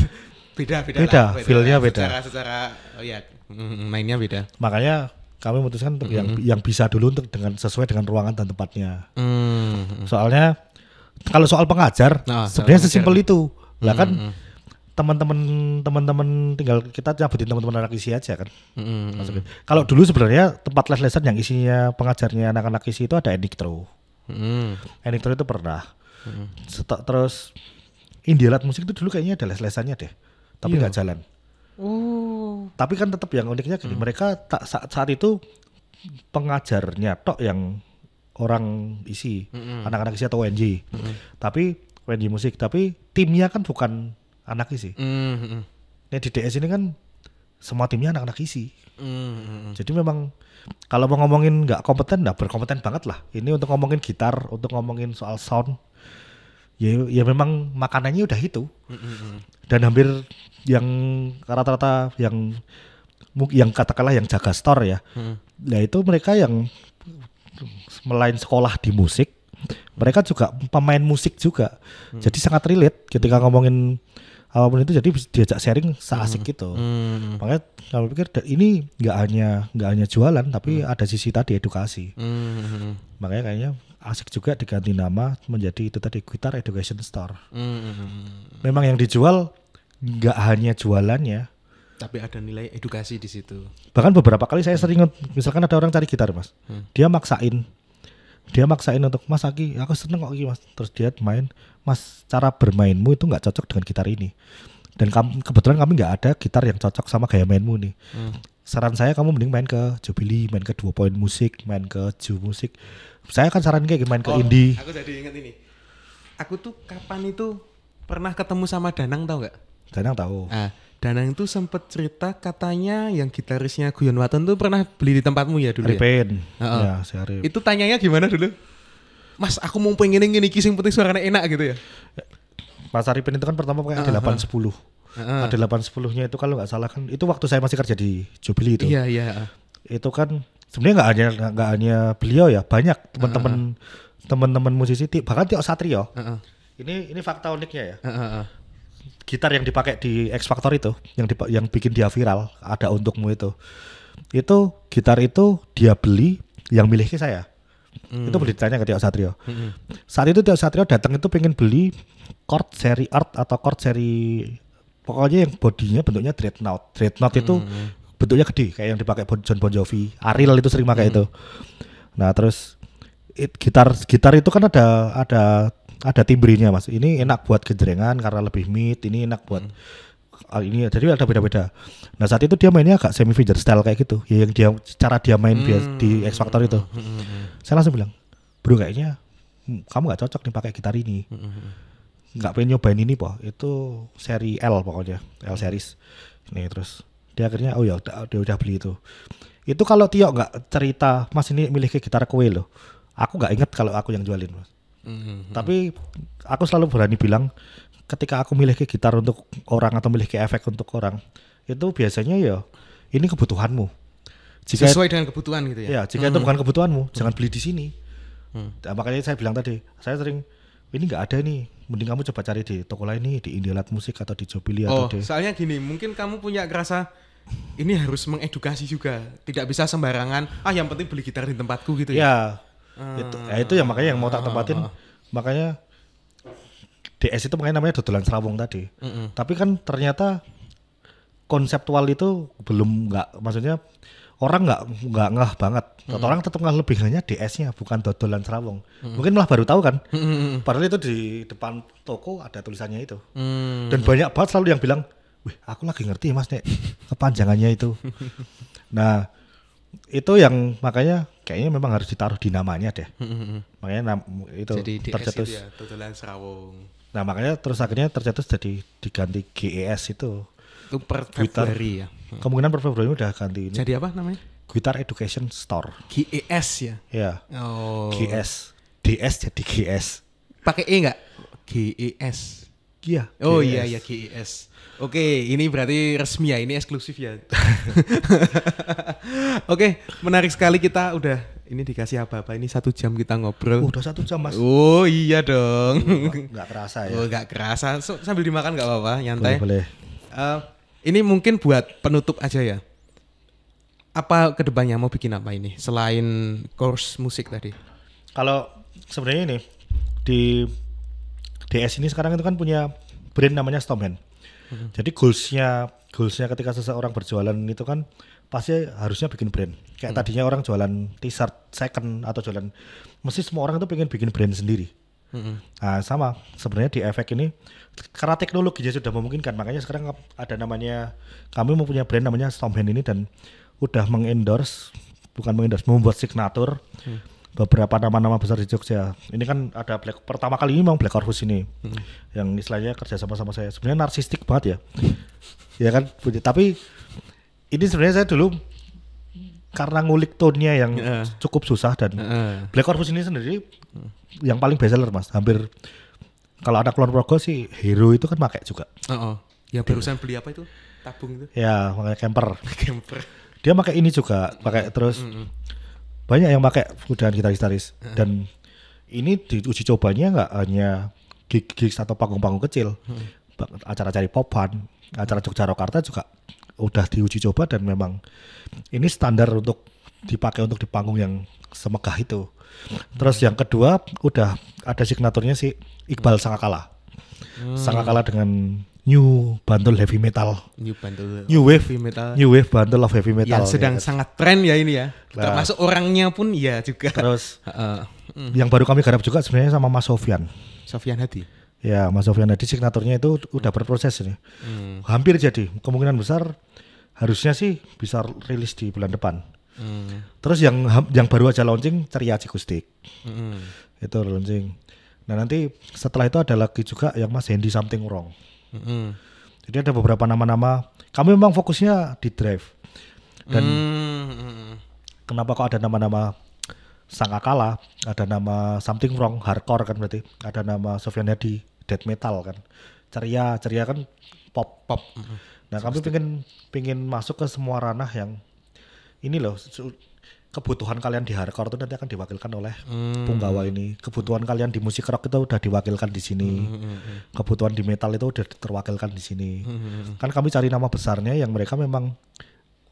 beda beda Beda, lah, feel-nya beda. secara secara oh ya mm, mainnya beda makanya kami memutuskan untuk yang yang bisa dulu untuk dengan sesuai dengan ruangan dan tempatnya. Hmm. Soalnya kalau soal pengajar Nah, sebenarnya sesimpel itu. Lah kan teman-teman teman-teman tinggal kita nyabutin teman-teman anak isi aja kan. Mm, Masukin. Kalau dulu sebenarnya tempat les-lesan yang isinya pengajarnya anak-anak isi itu ada Enictro. mm. Enictro itu pernah. Seta- terus Indielat musik itu dulu kayaknya ada les-lesannya deh. Tapi Iya. nggak jalan. Oh. Tapi kan tetap yang uniknya gini, mereka tak saat, saat itu pengajarnya tok yang orang isi, anak-anak isi atau WNJ. Tapi WNJ musik, tapi timnya kan bukan anak isi. Mm, mm, Nah di DS ini kan semua timnya anak-anak isi. mm, mm. Jadi memang kalau mau ngomongin nggak kompeten, nggak berkompeten banget lah. Ini untuk ngomongin gitar, untuk ngomongin soal sound, ya ya memang makanannya udah itu. Dan hampir yang rata-rata yang yang katakanlah yang jaga store ya, nah itu mereka yang melain sekolah di musik, mereka juga pemain musik juga. Jadi sangat relate ketika ngomongin apa pun itu jadi diajak sharing seasik gitu. Mm, Makanya kalau pikir ini nggak hanya nggak hanya jualan tapi ada sisi tadi edukasi. mm, Makanya kayaknya asik juga diganti nama menjadi itu tadi Guitar Education Store. mm. Memang yang dijual nggak hanya jualannya. Tapi ada nilai edukasi di situ. Bahkan beberapa kali saya sering misalkan ada orang cari gitar mas, dia maksain, dia maksain untuk Mas Aki, aku seneng kok mas. Terus dia main, Mas cara bermainmu itu nggak cocok dengan gitar ini. Dan kam- kebetulan kami nggak ada gitar yang cocok sama gaya mainmu nih. Saran saya kamu mending main ke Jubilee, main ke dua poin musik, main ke Ju musik. Saya kan saran kayak main ke Oh, indie. Aku jadi ingat ini. Aku tuh kapan itu pernah ketemu sama Danang tau nggak? Dan yang tahu. Ah, Danang itu sempet cerita katanya yang gitarisnya Guyon Waton tuh pernah beli di tempatmu ya dulu ya? Arifin. Heeh. Ya, si Arif. Itu tanyanya gimana dulu? Mas, aku mau pengen ini iki sing penting suaranya enak gitu ya. Mas Arifin itu kan pertama pakai ada 810. Heeh. Ada 810-nya itu kalau nggak salah kan itu waktu saya masih kerja di Jubilee itu. Iya, iya. Itu kan sebenarnya nggak hanya nggak hanya beliau ya, banyak teman-teman teman-teman musisi bahkan Tio Satrio. Heeh. Ini ini fakta uniknya ya. Heeh. Gitar yang dipakai di X Factor itu, yang dipa- yang bikin dia viral, ada untukmu itu. Itu gitar itu dia beli yang milih ke saya. Itu boleh ditanya ke Tio Satrio. Saat itu Tio Satrio datang itu pengen beli chord seri art atau chord seri pokoknya yang bodinya bentuknya dreadnought. Dreadnought itu bentuknya gede kayak yang dipakai Bon- John Bon Jovi. Ariel itu sering pakai itu. Nah, terus it- gitar gitar itu kan ada ada ada timbrinya Mas. Ini enak buat gejrengan karena lebih mid, ini enak buat ah, ini ya jadi ada beda-beda. Nah saat itu dia mainnya agak semi fingerstyle kayak gitu. Ya yang dia cara dia main bias- di X Factor itu. Saya langsung bilang bro kayaknya hmm, kamu nggak cocok nih pakai gitar ini. Nggak pengen nyobain ini po itu seri L pokoknya L series. Ini terus dia akhirnya oh ya udah dia udah beli itu. Itu kalau Tio nggak cerita mas ini milih ke gitar kue loh. Aku nggak inget kalau aku yang jualin mas Mhm. tapi aku selalu berani bilang ketika aku milih ke gitar untuk orang atau milih ke efek untuk orang itu biasanya ya ini kebutuhanmu jika Sesuai dengan kebutuhan gitu ya. ya jika itu bukan kebutuhanmu jangan beli di sini Nah, makanya saya bilang tadi saya sering ini nggak ada nih mending kamu coba cari di toko lain nih di Indielat Musik atau di Jobili Oh, atau di soalnya gini, mungkin kamu punya kerasa ini harus mengedukasi juga. Tidak bisa sembarangan, ah yang penting beli gitar di tempatku gitu ya. ya itu ya itu yang makanya yang mau tak tempatin. makanya DS itu makanya namanya dodolan serawung tadi. Tapi kan ternyata konseptual itu belum nggak maksudnya orang nggak nggak ngeh banget. Kata orang tetap ngeh lebih ngehnya DS-nya bukan dodolan serawung mungkin malah baru tahu kan? Padahal itu di depan toko ada tulisannya itu. Hmm. dan banyak banget selalu yang bilang wih aku lagi ngerti mas nek kepanjangannya itu. Nah itu yang makanya kayaknya memang harus ditaruh di namanya deh makanya nam- itu Jadi tercetus itu ya, serawung. nah makanya terus akhirnya tercetus jadi diganti GES itu Itu per Gitar. Februari ya. kemungkinan per Februari udah ganti ini Jadi apa namanya? Guitar Education Store GES ya. ya Oh. GS DS jadi GS Pakai E enggak? GES. Iya Oh iya iya GES. Oke, ini berarti resmi ya, ini eksklusif ya. Oke, menarik sekali kita udah ini dikasih apa-apa ini satu jam kita ngobrol. Uh, udah satu jam mas Oh iya dong. nggak kerasa ya Oh nggak kerasa. So, sambil dimakan nggak apa-apa, nyantai. boleh boleh Eh, ini mungkin buat penutup aja ya. Apa ke depannya mau bikin apa ini selain course musik tadi? Kalau sebenarnya ini di DS ini sekarang itu kan punya brand namanya Stormhand. Jadi goalsnya goalsnya ketika seseorang berjualan itu kan pasti harusnya bikin brand. Kayak tadinya orang jualan t-shirt second atau jualan, mesti semua orang itu pengen bikin brand sendiri. Nah sama sebenarnya di efek ini karena teknologinya sudah memungkinkan makanya sekarang ada namanya kami mempunyai brand namanya Stormhand ini dan udah mengendorse bukan mengendorse membuat signatur beberapa nama-nama besar di Jogja. Ini kan ada Black pertama kali ini memang Black Orpheus ini yang istilahnya kerja sama sama saya. Sebenarnya narsistik banget ya, ya kan. Tapi ini sebenarnya saya dulu karena ngulik tone-nya yang Heeh. cukup susah dan Heeh. Black Orpheus ini sendiri yang paling bestseller mas, hampir kalau ada keluar progo sih Hero itu kan pakai juga. Oh, oh. Ya barusan beli apa itu? Tabung itu? Ya, pakai camper. Camper. Dia pakai ini juga, pakai terus banyak yang pakai udahan gitaris-gitaris. Dan ini di uji cobanya nggak hanya gig gigs atau panggung-panggung kecil, Ba- acara-acara popan, acara Jogja Rokarta juga udah diuji coba dan memang ini standar untuk dipakai untuk di panggung yang semegah itu. Terus yang kedua udah ada signaturnya si Iqbal Sangakala. Sangakala dengan new bundle heavy metal, New bundle. new wave, Heavy metal. new wave bundle of heavy metal. yang sedang ya. sangat tren ya ini ya. Nah. Termasuk orangnya pun ya juga. Terus Heeh. yang baru kami garap juga sebenarnya sama Mas Sofyan. Sofian Hadi. Ya, Mas Sofyan tadi signaturnya itu udah berproses ini. Hmm. Hampir jadi. Kemungkinan besar harusnya sih bisa rilis di bulan depan. Hmm. Terus yang yang baru aja launching Ceria Cikustik. Hmm. Itu launching. Nah, nanti setelah itu ada lagi juga yang Mas Hendy Something Wrong. Hmm. Jadi ada beberapa nama-nama. Kami memang fokusnya di drive. Dan Hmm. kenapa kok ada nama-nama Sangakala, ada nama Something Wrong, hardcore kan berarti, ada nama Sofyan Hadi, death metal kan, ceria, ceria kan pop pop. Nah kami pengen pengen masuk ke semua ranah yang ini loh kebutuhan kalian di hardcore itu nanti akan diwakilkan oleh punggawa ini, kebutuhan kalian di musik rock itu udah diwakilkan di sini, kebutuhan di metal itu udah terwakilkan di sini. Kan kami cari nama besarnya yang mereka memang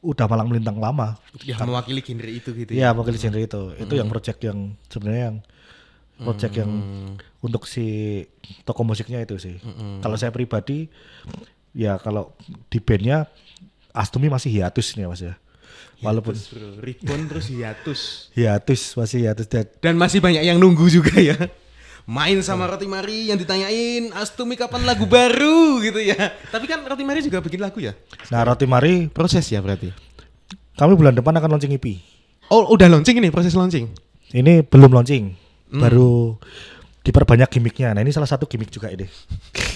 udah malang melintang lama. Ya mewakili genre itu gitu Iya, mewakili genre itu. Itu yang project yang sebenarnya yang project yang untuk si toko musiknya itu sih. Kalau saya pribadi ya kalau di bandnya Astumi masih hiatus nih Mas ya. Walaupun Terus, bro. Ribbon terus hiatus. hiatus masih hiatus dan Dan masih banyak yang nunggu juga ya. main sama Roti Mari yang ditanyain Astumi kapan lagu baru gitu ya. Tapi kan Roti Mari juga bikin lagu ya. Nah, Roti Mari Proses ya berarti. kami bulan depan akan launching EP. Oh, udah launching ini proses launching. Ini belum launching, baru diperbanyak gimmicknya. Nah, ini salah satu gimmick juga ini.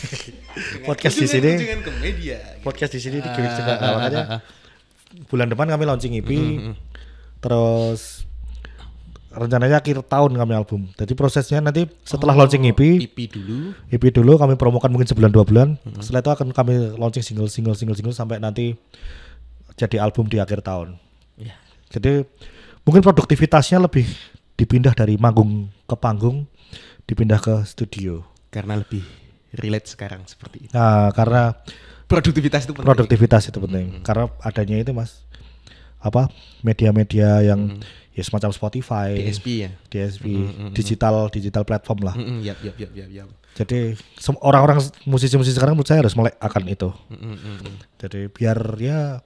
podcast di sini, podcast di sini di gimmick juga. Nah, makanya bulan depan kami launching EP. Terus rencananya akhir tahun kami album. Jadi prosesnya nanti setelah launching EP, EP dulu. EP dulu kami promokan mungkin sebulan dua bulan. Setelah itu akan kami launching single single single single sampai nanti jadi album di akhir tahun. Ya. Jadi mungkin produktivitasnya lebih dipindah dari manggung ke panggung, dipindah ke studio. Karena lebih relate sekarang seperti itu. Nah, karena Produktivitas itu penting. produktivitas itu penting. Karena adanya itu Mas apa media-media yang ya semacam Spotify, DSP ya. DSP, digital digital platform lah. Mm-mm, yap, yap, yap, yap, yap. Jadi sem- orang-orang musisi-musisi sekarang menurut saya harus melek akan itu. Mm-mm-mm. Jadi biar ya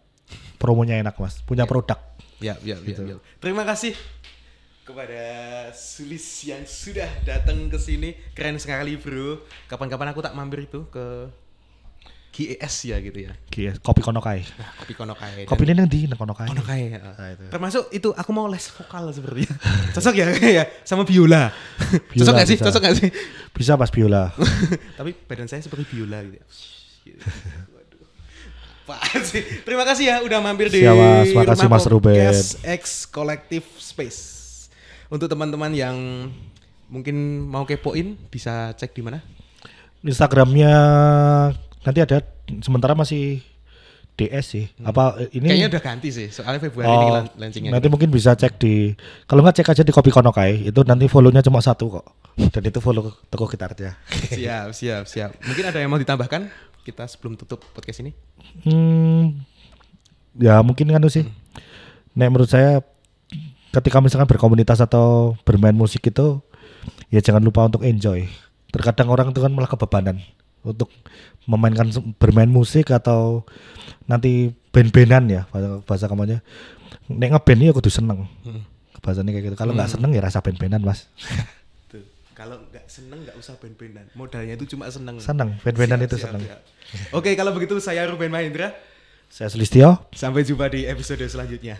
promonya enak Mas, punya produk. Ya, ya, ya, ya. Terima kasih kepada Sulis yang sudah datang ke sini. Keren sekali, Bro. Kapan-kapan aku tak mampir itu ke GES ya gitu ya. GS, kopi konokai. Nah, kopi Konokai. Kopi ini di konokai. Konokai. ya. Nah, itu. Termasuk itu aku mau les vokal sepertinya. Cocok ya ya sama biola. Biola Cocok gak sih? bisa. Cocok gak sih? Bisa Mas biola. Tapi badan saya seperti biola gitu. ya. Waduh. Pak sih. Terima kasih ya udah mampir di Siap, Mas. Makasih, rumah Mas Ruben. X Collective Space. Untuk teman-teman yang mungkin mau kepoin bisa cek di mana? Instagramnya nanti ada sementara masih DS sih. Apa eh, ini? Kayaknya udah ganti sih. Soalnya Februari ini Oh, lan- launchingnya. nanti mungkin bisa cek di kalau nggak cek aja di Kopi Konokai itu nanti follow-nya cuma satu kok dan itu follow toko gitarnya. siap, siap, siap. Mungkin ada yang mau ditambahkan kita sebelum tutup podcast ini? Hmm, ya mungkin kan sih. Nek menurut saya ketika misalkan berkomunitas atau bermain musik itu ya jangan lupa untuk enjoy. Terkadang orang itu kan malah kebebanan untuk memainkan bermain musik atau nanti band-bandan ya bahasa, bahasa kamunya. Nek ngeband ya kudu seneng. Bahasanya kayak gitu. Kalau nggak seneng ya rasa band-bandan, Mas. Kalau nggak seneng nggak usah band-bandan. Modalnya itu cuma seneng. Seneng, band-bandan itu siap, seneng. siap. Oke, kalau begitu saya Ruben Mahendra. Saya Sulistyo. Sampai jumpa di episode selanjutnya.